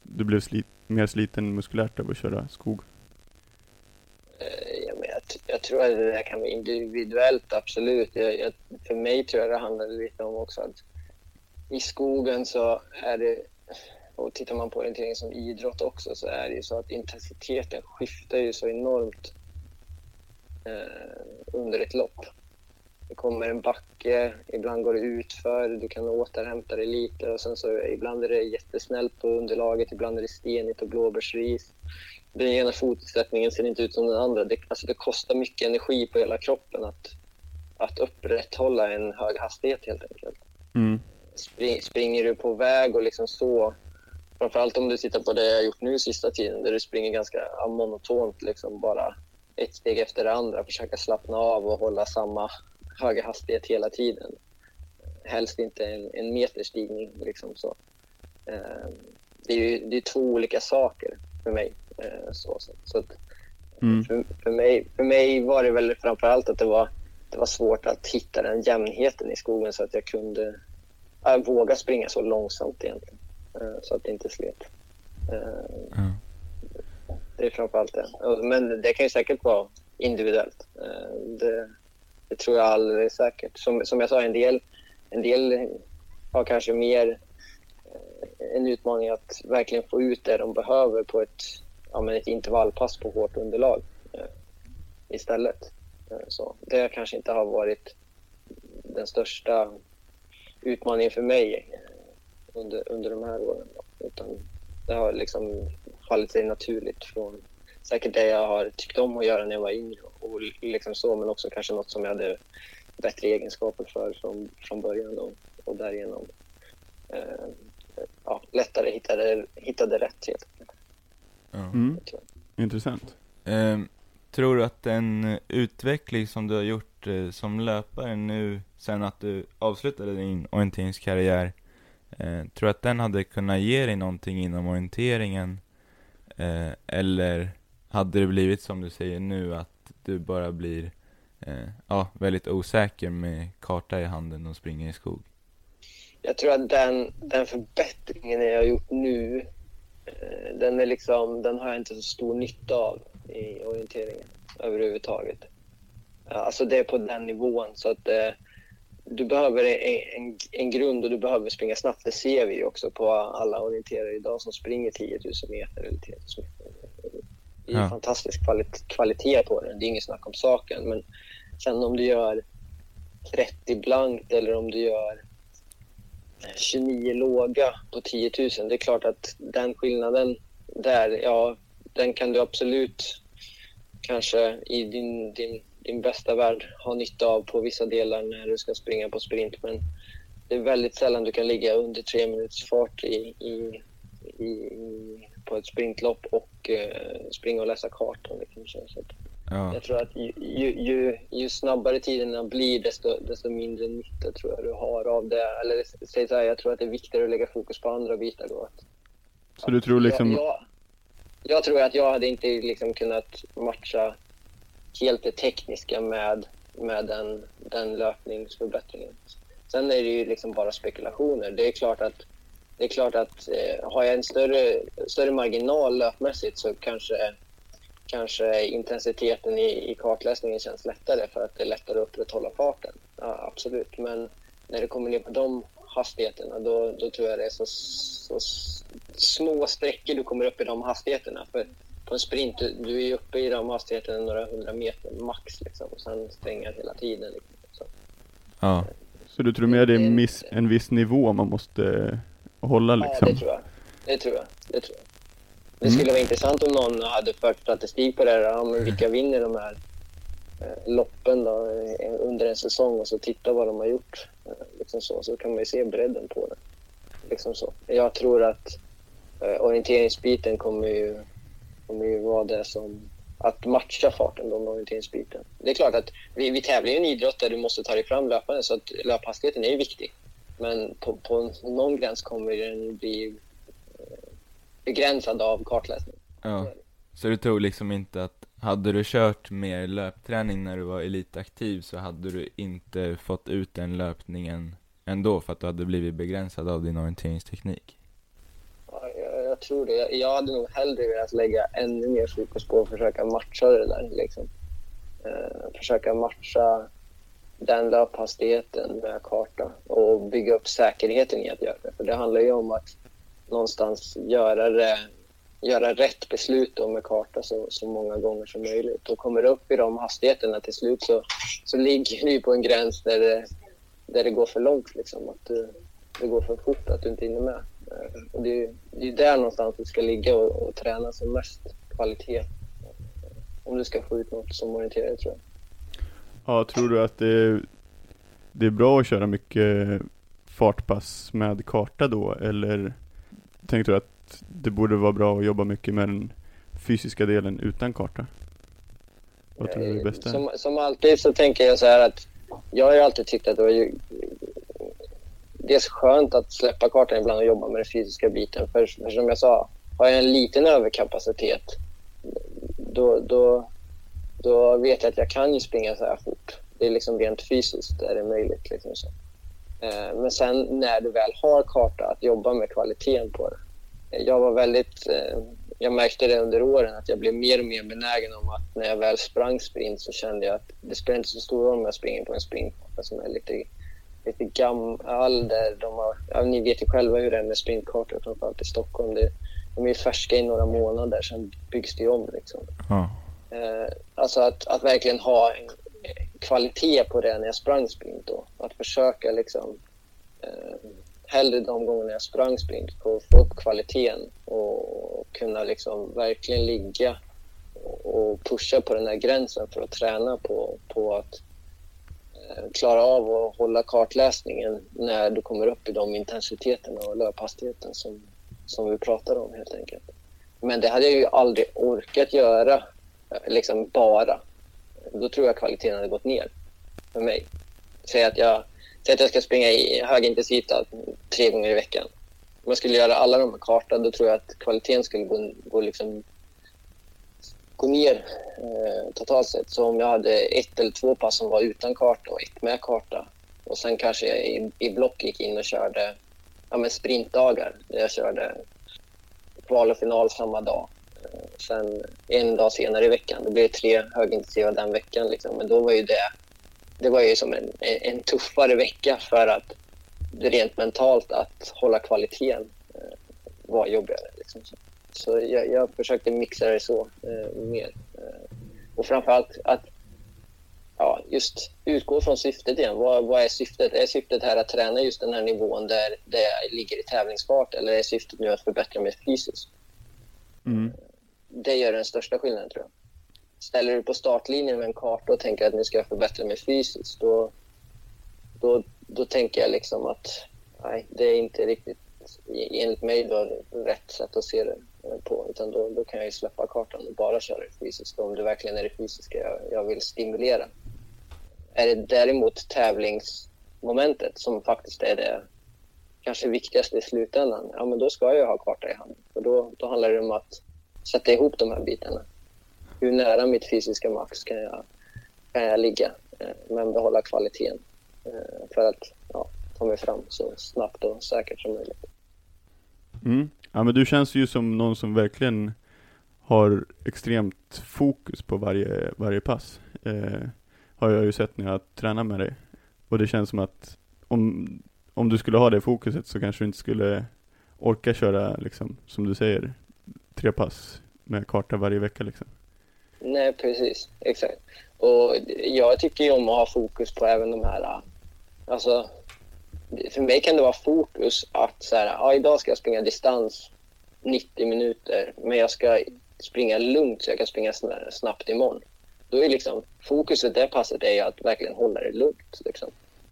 du blev slit, mer sliten muskulärt av att köra skog? Eh, ja, men jag, jag, tror att det där kan vara individuellt, absolut. Jag, jag, för mig tror jag det handlar lite om också att i skogen så är det, och tittar man på orientering som idrott också, så är det ju så att intensiteten skiftar ju så enormt eh, under ett lopp. Det kommer en backe, ibland går det utför, du kan återhämta dig lite och sen så ibland är det jättesnällt på underlaget, ibland är det stenigt och blåbärsris. Den ena fotsättningen ser inte ut som den andra. Det, alltså det kostar mycket energi på hela kroppen att, att upprätthålla en hög hastighet helt enkelt. Mm. Spring, springer du på väg och liksom så framförallt om du tittar på det jag gjort nu sista tiden där du springer ganska monotont, liksom bara ett steg efter det andra, försöka slappna av och hålla samma höga hastighet hela tiden. Helst inte en, en meterstigning. Liksom så. Eh, det är ju det är två olika saker för mig. Eh, så, så, så att, Mm. för, för, mig, för mig var det väl framförallt att det var, det var svårt att hitta den jämnheten i skogen så att jag kunde äh, våga springa så långsamt egentligen. Eh, så att det inte slet. Ja. det är framförallt det. Och- Men det kan ju säkert vara individuellt. Eh, Det, det tror jag alldeles säkert. Som, som jag sa, en del, en del har kanske mer eh, en utmaning att verkligen få ut det de behöver på ett, ja, men ett intervallpass på hårt underlag eh, istället. Eh, så det kanske inte har varit den största utmaningen för mig eh, under, under de här åren. Utan det har liksom fallit sig naturligt från säkert det jag har tyckt om att göra när jag var yngre och liksom så, men också kanske något som jag hade bättre egenskaper för från, från början och, och därigenom eh, ja, lättare hittade, hittade rätt helt enkelt. Mm. Intressant. Ehm, tror du att den utveckling som du har gjort eh, som löpare nu, sen att du avslutade din orienteringskarriär, eh, tror du att den hade kunnat ge dig någonting inom orienteringen? Eh, eller hade det blivit som du säger nu, att du bara blir eh, ja, väldigt osäker med karta i handen och springer i skog? Jag tror att den, den förbättringen jag har gjort nu, eh, den, är liksom, den har jag inte så stor nytta av i orienteringen överhuvudtaget. Alltså det är på den nivån så att eh, du behöver en, en, en grund och du behöver springa snabbt. Det ser vi ju också på alla orienterare idag som springer 10 000 meter eller 10 000 meter. Det är Ja. fantastisk kvalit- kvalitet på den, det är inget snack om saken. Men sen om du gör 30 blankt eller om du gör 29 låga på 10 000. Det är klart att den skillnaden där, ja, den kan du absolut kanske i din, din, din bästa värld ha nytta av på vissa delar när du ska springa på sprint. Men det är väldigt sällan du kan ligga under tre minuters fart i, i, i, på ett sprintlopp och eh, springa och läsa kartan. Liksom. Så, att Ja, jag tror att ju, ju, ju, ju snabbare tiderna blir desto, desto mindre nytta tror jag du har av det. Eller säg så här, jag tror att det är viktigare att lägga fokus på andra bitar då. Att, Så du tror liksom, jag, jag, jag tror att jag hade inte liksom kunnat matcha helt det tekniska med, med den, den löpningsförbättringen. Sen är det ju liksom bara spekulationer. Det är klart att, det är klart att eh, har jag en större, större marginal löpmässigt så kanske, kanske intensiteten i, i kartläsningen känns lättare för att det är lättare att upprätthålla farten. Ja, absolut, men när det kommer ner på de hastigheterna då, då tror jag det är så, så små sträckor du kommer upp i de hastigheterna. För på en sprint, du, du är uppe i de hastigheterna några hundra meter max liksom, och sen springer hela tiden. Liksom. Så, ja, så du tror mer det är miss, en viss nivå man måste hålla Ja, liksom? det tror jag. Det tror jag. Det, tror jag. det Mm. skulle vara intressant om någon hade fört statistik på det här. Ja, men vilka vinner de här eh, loppen då, under en säsong och så titta vad de har gjort. Eh, liksom så, så kan man ju se bredden på det. Liksom så. Jag tror att eh, orienteringsbiten kommer ju, kommer ju vara det som att matcha farten då med orienteringsbiten. Det är klart att vi, vi tävlar i en idrott där du måste ta dig fram löpande så att löphastigheten är viktig. Men på, på någon gräns kommer den bli eh, begränsad av kartläsning. ja. Så du tror liksom inte att, hade du kört mer löpträning när du var elitaktiv så hade du inte fått ut den löpningen ändå för att du hade blivit begränsad av din orienteringsteknik? Ja, jag, jag tror det. Jag, jag hade nog hellre velat lägga ännu mer fokus på att försöka matcha det där. Liksom. Eh, försöka matcha den löphastigheten med karta och bygga upp säkerheten i att göra det. För det handlar ju om att någonstans göra, det, göra rätt beslut då med karta så, så många gånger som möjligt. Och kommer du upp i de hastigheterna till slut så, så ligger du på en gräns där det, där det går för långt. Liksom. Att du, det går för fort att du inte hinner med. Eh, och det, är, det är där någonstans du ska ligga och, och träna som mest kvalitet. Om du ska få ut något som orienterare tror jag. Ja, tror du att det är, det är bra att köra mycket fartpass med karta då, eller tänkte du att det borde vara bra att jobba mycket med den fysiska delen utan karta? Vad tror du är det bästa? Som, som alltid så tänker jag så här att jag har ju alltid tyckt att det var ju dels skönt att släppa kartan ibland och jobba med den fysiska biten. För, för som jag sa, har jag en liten överkapacitet då, då, då vet jag att jag kan ju springa så här fort. Det är liksom rent fysiskt är det möjligt. Liksom så. Eh, men sen när du väl har karta, att jobba med kvaliteten på det. Eh, jag var väldigt... Eh, jag märkte det under åren att jag blev mer och mer benägen om att när jag väl sprang sprint så kände jag att det spelar inte så stor roll om jag springer på en sprintkarta som är lite, lite gammal. Där de har, ja, ni vet ju själva hur det är med sprintkartor, framförallt i Stockholm. Det, de är färska i några månader, sen byggs det om. Liksom. Ja. Eh, alltså att, att verkligen ha en kvalitet på det när jag sprang sprint. Då. Att försöka liksom, eh, hellre de gångerna jag sprang sprint, få få upp kvaliteten och kunna liksom verkligen ligga och pusha på den här gränsen för att träna på, på att eh, klara av att hålla kartläsningen när du kommer upp i de intensiteterna och löphastigheten som, som vi pratar om helt enkelt. Men det hade jag ju aldrig orkat göra liksom bara. Då tror jag kvaliteten hade gått ner för mig. Säg att jag, säg att jag ska springa i högintensivt tre gånger i veckan. Om jag skulle göra alla de här kartan, då tror jag att kvaliteten skulle gå, gå, liksom, gå ner eh, totalt sett. Så om jag hade ett eller två pass som var utan karta och ett med karta och sen kanske jag i, i block gick in och körde ja, men sprintdagar där jag körde kval och final samma dag. Sen en dag senare i veckan, det blev tre högintensiva den veckan. Liksom. Men då var ju det, det var ju som en, en tuffare vecka för att rent mentalt att hålla kvaliteten eh, var jobbigare. Liksom. Så jag, jag försökte mixa det så eh, mer. Och och framförallt att ja, just utgå från syftet igen. Vad, vad är syftet? Är syftet här att träna just den här nivån där, där jag ligger i tävlingsfart eller är syftet nu att förbättra mig fysiskt? Mm. Det gör den största skillnaden tror jag. Ställer du på startlinjen med en karta och tänker att nu ska jag förbättra mig fysiskt, då, då, då tänker jag liksom att nej, det är inte riktigt enligt mig då rätt sätt att se det eh, på. Utan då, då kan jag ju släppa kartan och bara köra det fysiska om det verkligen är det fysiska jag, jag vill stimulera. Är det däremot tävlingsmomentet som faktiskt är det kanske viktigaste i slutändan, ja men då ska jag ha karta i handen. För då, då handlar det om att sätta ihop de här bitarna. Hur nära mitt fysiska max kan jag, kan jag ligga, eh, men behålla kvaliteten eh, för att ja, ta mig fram så snabbt och säkert som möjligt. Mm. Ja men du känns ju som någon som verkligen har extremt fokus på varje, varje pass. Eh, har jag ju sett när jag tränar med dig. Och det känns som att om, om du skulle ha det fokuset så kanske du inte skulle orka köra, liksom, som du säger, tre pass med karta varje vecka liksom. Nej, precis. Exakt. Och jag tycker ju om att ha fokus på även de här, alltså för mig kan det vara fokus att så här, ja, idag ska jag springa distans 90 minuter, men jag ska springa lugnt så jag kan springa snabbt imorgon. Då är liksom fokuset det passet är att verkligen hålla det lugnt. Liksom.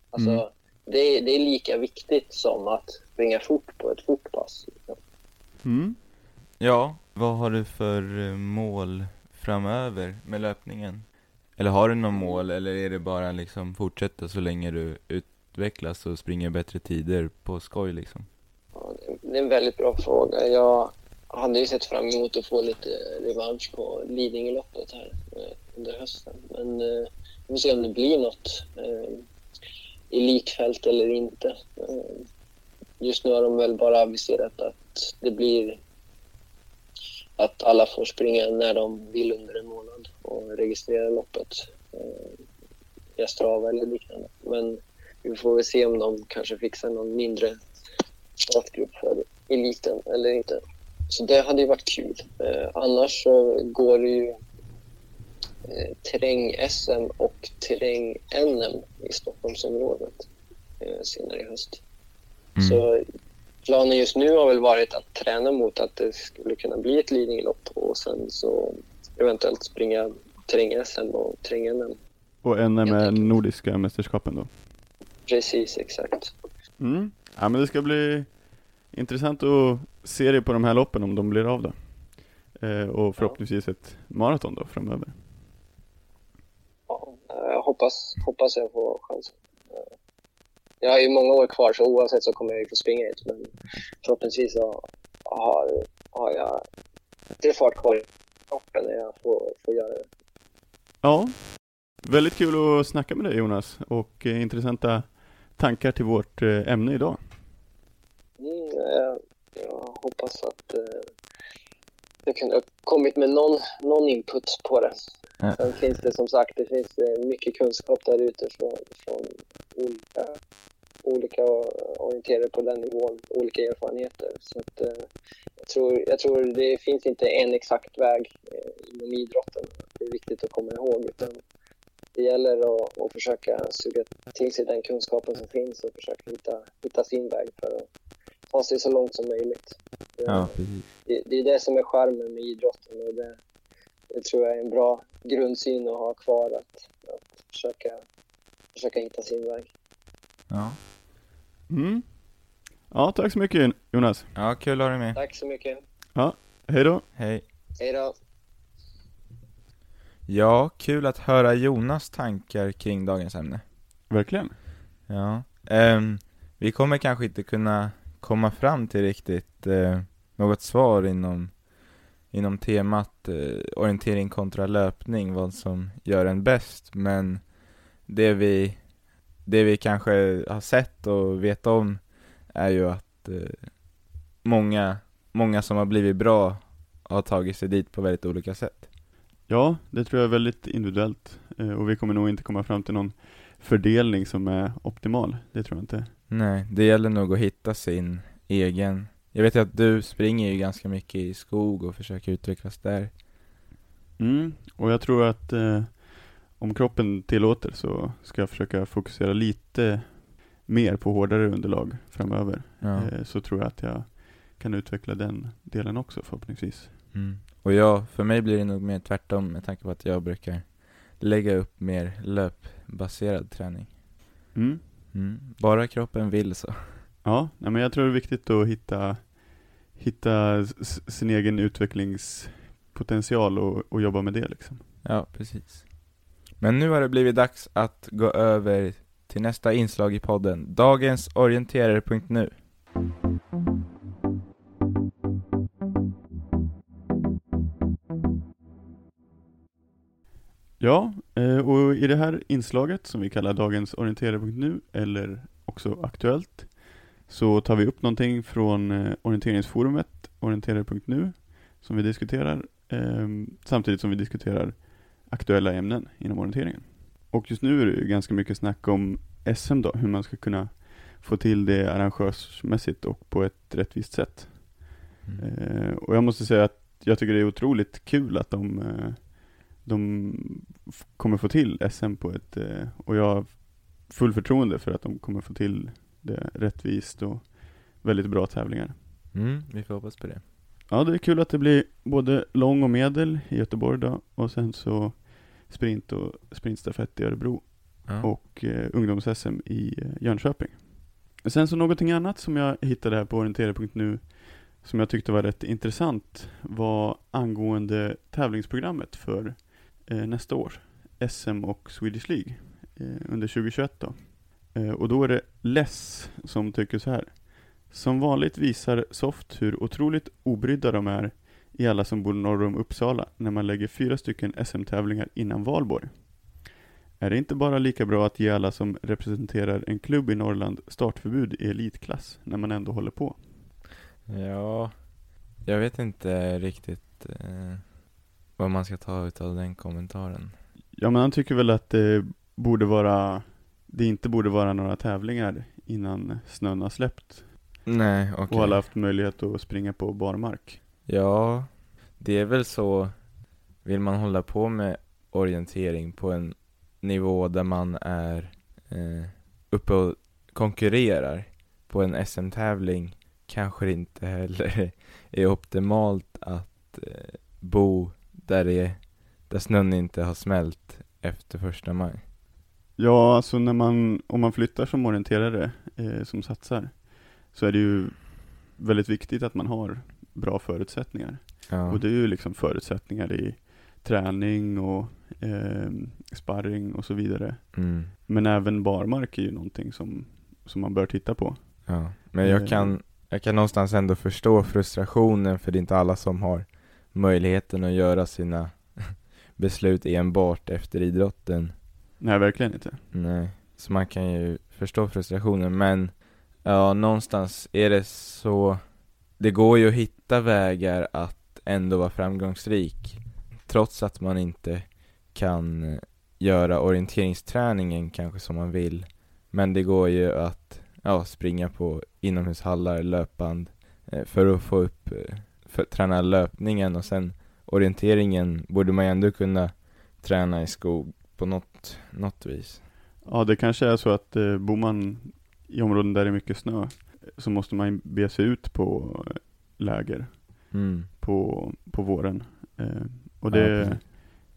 Alltså, mm. det, är, det är lika viktigt som att springa fort på ett fortpass. Liksom. Mm. Ja, vad har du för eh, mål framöver med löpningen? Eller har du något mål, eller är det bara liksom fortsätta så länge du utvecklas och springer bättre tider på skoj liksom? Ja, det är en väldigt bra fråga. Jag hade ju sett fram emot att få lite revansch på Lidingöloppet här eh, under hösten. Men eh, vi får se om det blir något eh, i likfält eller inte. Eh, just nu har de väl bara aviserat att det blir att alla får springa när de vill under en månad och registrera loppet eh, i Strava eller liknande. Men vi får väl se om de kanske fixar någon mindre startgrupp för eliten eller inte. Så det hade ju varit kul. Eh, annars så går det ju eh, terräng-SM och terräng-NM i Stockholmsområdet eh, senare i höst. Mm. Så planen just nu har väl varit att träna mot att det skulle kunna bli ett Lidingölopp och sen så eventuellt springa terräng-SM och terräng-NM. Och NM är Nordiska mästerskapen då? Precis, exakt. Mm. Ja men det ska bli intressant att se det på de här loppen om de blir av då. Eh, och förhoppningsvis ett maraton då framöver. Ja, jag hoppas, hoppas jag får chansen. Eh, Jag har ju många år kvar så oavsett så kommer jag ju få springa ett men förhoppningsvis så har, har jag lite fart kvar i kroppen när jag får, får göra det. Ja, väldigt kul att snacka med dig Jonas och eh, intressanta tankar till vårt eh, ämne idag. Mm, jag, jag hoppas att eh, jag kunde ha kommit med någon, någon input på det. Sen finns det som sagt det finns eh, mycket kunskap där ute från, från olika, olika orienterade på den nivån, olika erfarenheter. Så att, eh, jag, tror, jag tror det finns inte en exakt väg eh, inom idrotten. Det är viktigt att komma ihåg. Utan det gäller att, att försöka suga till sig den kunskapen som finns och försöka hitta, hitta sin väg för att ta sig så långt som möjligt. Det- Ja, det, det är det som är charmen med idrotten och det, det tror jag är en bra grundsyn att ha kvar att, att försöka, försöka hitta sin väg. Ja. Mm. Ja, tack så mycket Jonas. ja, kul att ha dig med. Tack så mycket. Hej då. Hej. Hej då. Ja, kul att höra Jonas tankar kring dagens ämne. Verkligen. Ja. Ehm, vi kommer kanske inte kunna komma fram till riktigt eh, något svar inom, inom temat eh, orientering kontra löpning, vad som gör en bäst, men det vi, det vi kanske har sett och vet om är ju att eh, många, många som har blivit bra har tagit sig dit på väldigt olika sätt. Ja, det tror jag är väldigt individuellt eh, och vi kommer nog inte komma fram till någon fördelning som är optimal. Det tror jag inte. Nej, det gäller nog att hitta sin egen Jag vet ju att du springer ju ganska mycket i skog och försöker utvecklas där Mm, och jag tror att eh, om kroppen tillåter så ska jag försöka fokusera lite mer på hårdare underlag framöver. ja. Eh, så tror jag att jag kan utveckla den delen också förhoppningsvis. mm. Och jag, för mig blir det nog mer tvärtom med tanke på att jag brukar lägga upp mer löpbaserad träning Mm. mm. Bara kroppen vill så Ja, men jag tror det är viktigt att hitta, hitta sin egen utvecklingspotential och, och jobba med det liksom. Ja, precis Men nu har det blivit dags att gå över till nästa inslag i podden Dagens orienterare.nu Ja, eh, och i det här inslaget som vi kallar dagens orienterare.nu eller också aktuellt så tar vi upp någonting från eh, orienteringsforumet orienterare.nu som vi diskuterar eh, samtidigt som vi diskuterar aktuella ämnen inom orienteringen. Och just nu är det ju ganska mycket snack om SM då, hur man ska kunna få till det arrangörsmässigt och på ett rättvist sätt. mm. Eh, och jag måste säga att jag tycker det är otroligt kul att de, eh, de kommer få till SM på ett, och jag har full förtroende för att de kommer få till det rättvist och väldigt bra tävlingar. Mm, vi får hoppas på det Ja, det är kul att det blir både lång och medel i Göteborg då och sen så sprint och sprintstafett i Örebro ja. och eh, ungdoms-SM i eh, Jönköping. Sen så någonting annat som jag hittade här på orienterare.nu som jag tyckte var rätt intressant var angående tävlingsprogrammet för eh, nästa år, SM och Swedish League eh, under 2021 då. Eh, och då är det Less som tycker så här. Som vanligt visar Soft hur otroligt obrydda de är i alla som bor norr om Uppsala när man lägger fyra stycken SM-tävlingar innan valborg. Är det inte bara lika bra att ge alla som representerar en klubb i Norrland startförbud i elitklass när man ändå håller på? Ja, jag vet inte riktigt eh, vad man ska ta utav den kommentaren. Ja men han tycker väl att det borde vara, det inte borde vara några tävlingar innan snön har släppt Nej, okej. och alla haft möjlighet att springa på barmark. Ja, det är väl så, vill man hålla på med orientering på en nivå där man är eh, uppe och konkurrerar på en SM-tävling kanske det inte heller är optimalt att eh, bo där, det är, där snön inte har smält efter första maj. Ja, alltså när man, om man flyttar som orienterare eh, som satsar så är det ju väldigt viktigt att man har bra förutsättningar. Ja. Och det är ju liksom förutsättningar i träning och eh, sparring och så vidare. Mm. Men även barmark är ju någonting som, som man bör titta på. Ja, men jag Eh. kan, jag kan någonstans ändå förstå frustrationen för det är inte alla som har möjligheten att göra sina beslut enbart efter idrotten. Nej, verkligen inte. Nej, så man kan ju förstå frustrationen men ja, någonstans är det så Det går ju att hitta vägar att ändå vara framgångsrik Trots att man inte kan göra orienteringsträningen kanske som man vill Men det går ju att ja, springa på inomhushallar, löpband eh, För att få upp, eh, för att träna löpningen och sen orienteringen borde man ju ändå kunna träna i skog på något, något vis Ja, det kanske är så att eh, bor man i områden där det är mycket snö så måste man be sig ut på läger mm. på, på våren. Eh, och Ja, det precis.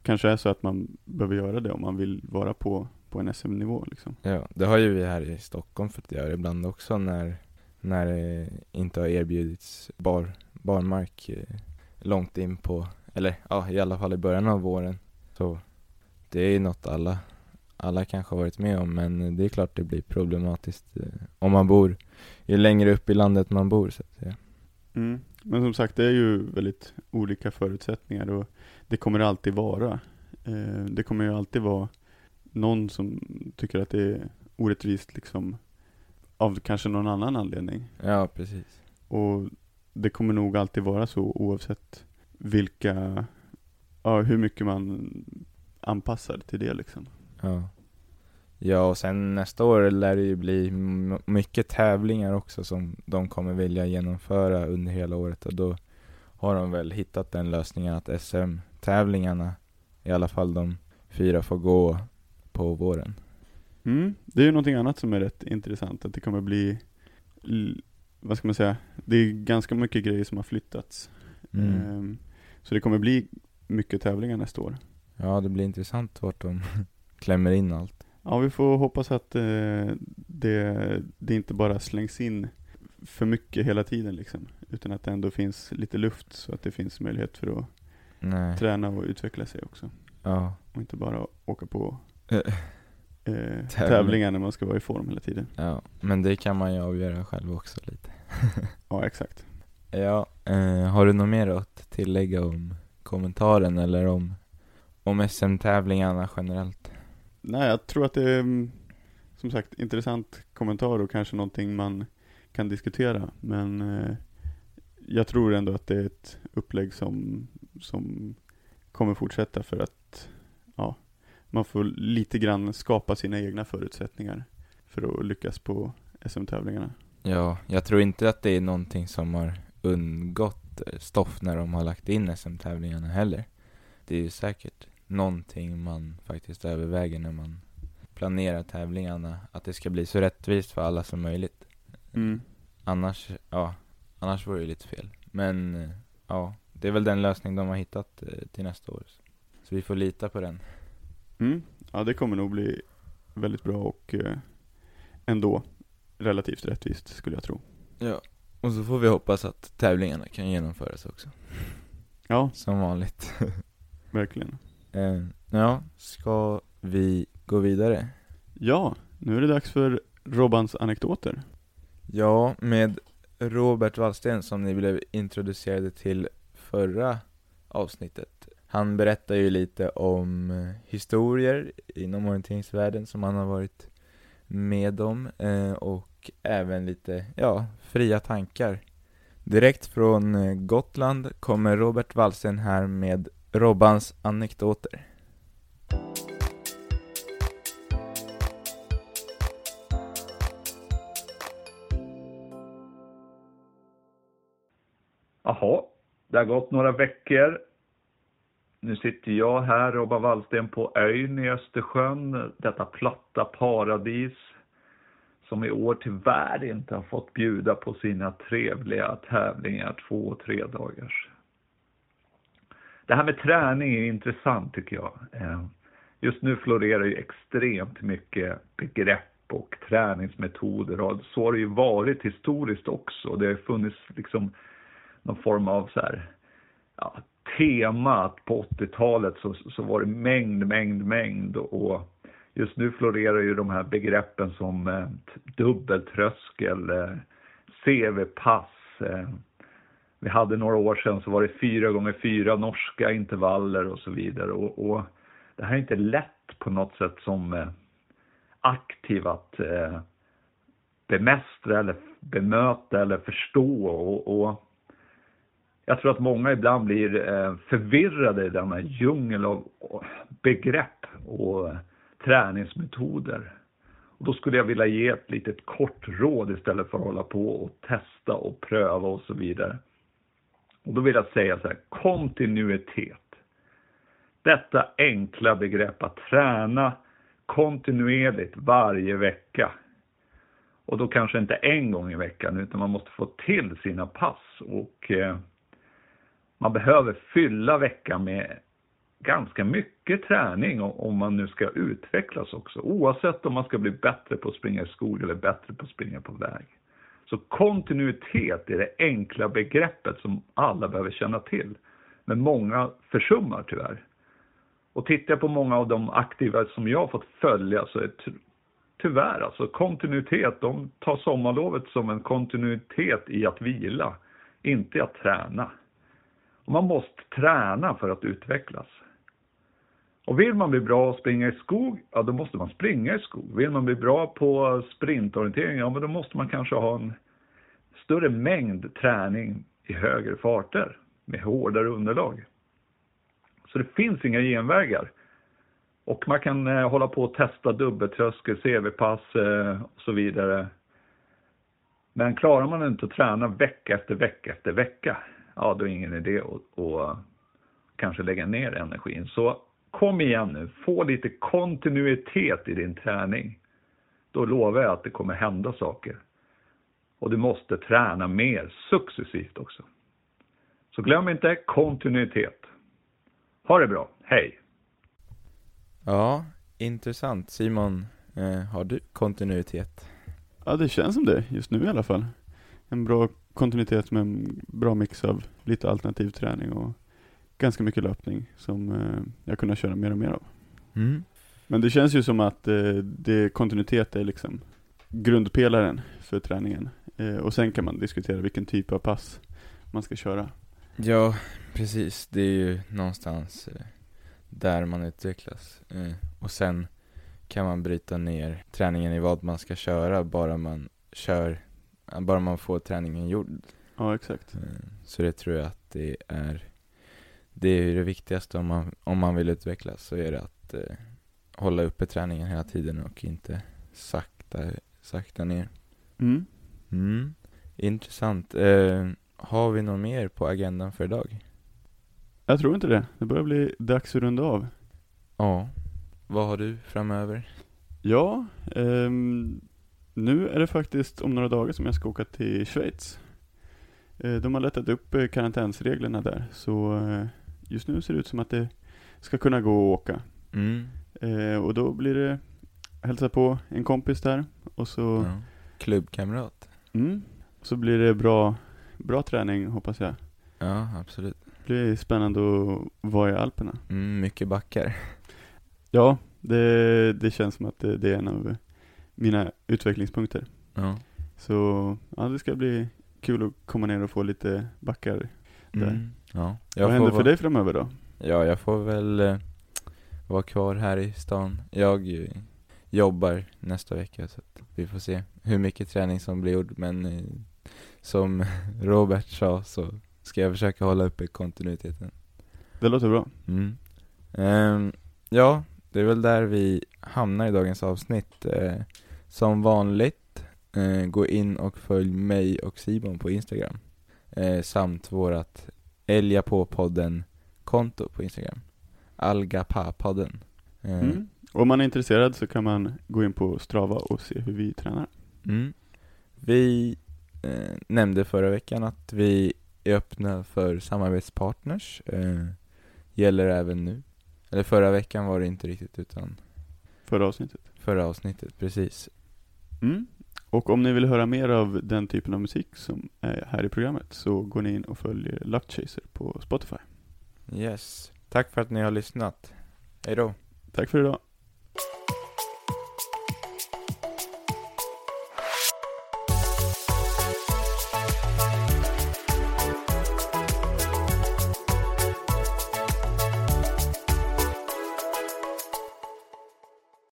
kanske är så att man behöver göra det om man vill vara på, på en SM-nivå liksom. Ja, det har ju vi här i Stockholm fått göra ibland också när, när det inte har erbjudits bar, barmark eh, långt in på, eller ja, i alla fall i början av våren. Så det är något alla, alla kanske har varit med om, men det är klart det blir problematiskt eh, om man bor, ju längre upp i landet man bor så att säga. Mm. Men som sagt, det är ju väldigt olika förutsättningar och det kommer det alltid vara. Eh, det kommer ju alltid vara någon som tycker att det är orättvist liksom av kanske någon annan anledning. Ja, precis. Och det kommer nog alltid vara så oavsett vilka, ja hur mycket man anpassar till det liksom. Ja. Ja, och sen nästa år lär det ju bli mycket tävlingar också som de kommer vilja genomföra under hela året och då har de väl hittat den lösningen att SM-tävlingarna, i alla fall de fyra, får gå på våren. Mm. Det är ju någonting annat som är rätt intressant, att det kommer bli, vad ska man säga, det är ganska mycket grejer som har flyttats. Mm. Ehm, Så det kommer bli mycket tävlingar nästa år. Ja, det blir intressant vart de klämmer in allt. Ja, vi får hoppas att eh, det, det inte bara slängs in för mycket hela tiden liksom, utan att det ändå finns lite luft så att det finns möjlighet för att Nej. träna och utveckla sig också. Ja. Och inte bara åka på Eh, eh, tävlingar när man ska vara i form hela tiden. ja, men det kan man ju avgöra själv också lite. Ja, exakt. Ja, eh, har du något mer att tillägga om kommentaren eller om, om SM-tävlingarna generellt? Nej, jag tror att det är mm, som sagt intressant kommentar och kanske någonting man kan diskutera. Men eh, jag tror ändå att det är ett upplägg som, som kommer fortsätta för att ja, man får lite grann skapa sina egna förutsättningar för att lyckas på SM-tävlingarna. Ja, jag tror inte att det är någonting som har undgått eh, stoff när de har lagt in SM-tävlingarna heller. Det är ju säkert någonting man faktiskt överväger när man planerar tävlingarna, att det ska bli så rättvist för alla som möjligt. Mm. Annars, ja, annars vore det lite fel. Men, ja, det är väl den lösning de har hittat eh, till nästa år. Så vi får lita på den. Mm. Ja, det kommer nog bli väldigt bra och eh, ändå relativt rättvist skulle jag tro. Ja, och så får vi hoppas att tävlingarna kan genomföras också. Ja, Som vanligt. verkligen. Eh, ja, ska vi gå vidare? Ja, nu är det dags för Robbans anekdoter. Ja, med Robert Wallsten som ni blev introducerade till förra avsnittet. Han berättar ju lite om eh, historier inom orienteringsvärlden som han har varit med om eh, och även lite, ja, fria tankar. Direkt från eh, Gotland kommer Robert Wallsten här med Robbans anekdoter. Jaha, det har gått några veckor. Nu sitter jag här, Robban Wallsten, på ön i Östersjön, detta platta paradis som i år tyvärr inte har fått bjuda på sina trevliga tävlingar två och tre dagars. Det här med träning är intressant tycker jag. Eh, just nu florerar ju extremt mycket begrepp och träningsmetoder och så har det ju varit historiskt också. Det har funnits liksom någon form av så här, ja, tema att på 80-talet så, så var det mängd, mängd, mängd och just nu florerar ju de här begreppen som eh, dubbeltröskel, eh, CV-pass. Eh, vi hade några år sedan så var det fyra gånger fyra norska intervaller och så vidare och, och det här är inte lätt på något sätt som eh, aktiv att eh, bemästra eller bemöta eller förstå och, och jag tror att många ibland blir eh, förvirrade i denna djungel av begrepp och träningsmetoder. Och då skulle jag vilja ge ett litet kort råd istället för att hålla på och testa och pröva och så vidare. Och då vill jag säga så här, kontinuitet. Detta enkla begrepp att träna kontinuerligt varje vecka. Och då kanske inte en gång i veckan utan man måste få till sina pass och eh, man behöver fylla veckan med ganska mycket träning om man nu ska utvecklas också. Oavsett om man ska bli bättre på att springa i skog eller bättre på att springa på väg. Så kontinuitet är det enkla begreppet som alla behöver känna till. Men många försummar tyvärr. Och tittar jag på många av de aktiva som jag har fått följa så är tyvärr alltså kontinuitet, de tar sommarlovet som en kontinuitet i att vila, inte i att träna. Och man måste träna för att utvecklas. Och vill man bli bra att springa i skog, ja då måste man springa i skog. Vill man bli bra på sprintorientering, ja men då måste man kanske ha en större mängd träning i högre farter med hårdare underlag. Så det finns inga genvägar. Och man kan eh, hålla på och testa dubbeltröskel, CV-pass eh, och så vidare. Men klarar man inte att träna vecka efter vecka efter vecka, ja då är det ingen idé att, att kanske lägga ner energin. Så kom igen nu, få lite kontinuitet i din träning. Då lovar jag att det kommer hända saker. Och du måste träna mer successivt också. Så glöm inte kontinuitet. Ha det bra, hej! Ja, intressant. Simon, eh, har du kontinuitet? Ja, det känns som det, just nu i alla fall. En bra kontinuitet med en bra mix av lite alternativ träning och ganska mycket löpning som eh, jag kunde köra mer och mer av. Mm. Men det känns ju som att eh, det, kontinuitet är liksom grundpelaren för träningen. Eh, och sen kan man diskutera vilken typ av pass man ska köra. Ja, precis. Det är ju någonstans där man utvecklas. Och sen kan man bryta ner träningen i vad man ska köra bara man kör, bara man får träningen gjord. Ja, exakt. Så det tror jag att det är, det är det viktigaste om man, om man vill utvecklas, så är det att eh, hålla uppe träningen hela tiden och inte sakta, sakta ner. Mm. Mm. Intressant. Eh, har vi något mer på agendan för idag? Jag tror inte det. Det börjar bli dags att runda av. Ja. Vad har du framöver? Ja, ehm, nu är det faktiskt om några dagar som jag ska åka till Schweiz. Eh, de har lättat upp eh, karantänsreglerna där, så eh, just nu ser det ut som att det ska kunna gå att åka. Mm. Eh, och då blir det hälsa på en kompis där och så, Ja. Klubbkamrat? mm, så blir det bra, bra träning hoppas jag. Ja, absolut. Det blir spännande att vara i Alperna. Mm, mycket backar. Ja, det, det känns som att det, det är en av mina utvecklingspunkter. Ja. Så ja, det ska bli kul att komma ner och få lite backar. Där. Mm. Ja. Vad får händer för dig framöver då? Ja, jag får väl eh, vara kvar här i stan. Jag eh, jobbar nästa vecka så att vi får se hur mycket träning som blir gjord. Men eh, som Robert sa så ska jag försöka hålla uppe kontinuiteten. Det låter bra. Mm. Ehm, ja, det är väl där vi hamnar i dagens avsnitt. Som vanligt, gå in och följ mig och Simon på Instagram. Samt vårat Älga på podden konto på Instagram. Algapa-podden. Eh, Mm. Om man är intresserad så kan man gå in på Strava och se hur vi tränar. Mm. Vi eh, nämnde förra veckan att vi är öppna för samarbetspartners. Eh, gäller även nu. Eller förra veckan var det inte riktigt utan Förra avsnittet. förra avsnittet, precis. Mm. Och om ni vill höra mer av den typen av musik som är här i programmet så går ni in och följer Luckchaser på Spotify. Yes. Tack för att ni har lyssnat. Hej då. Tack för idag.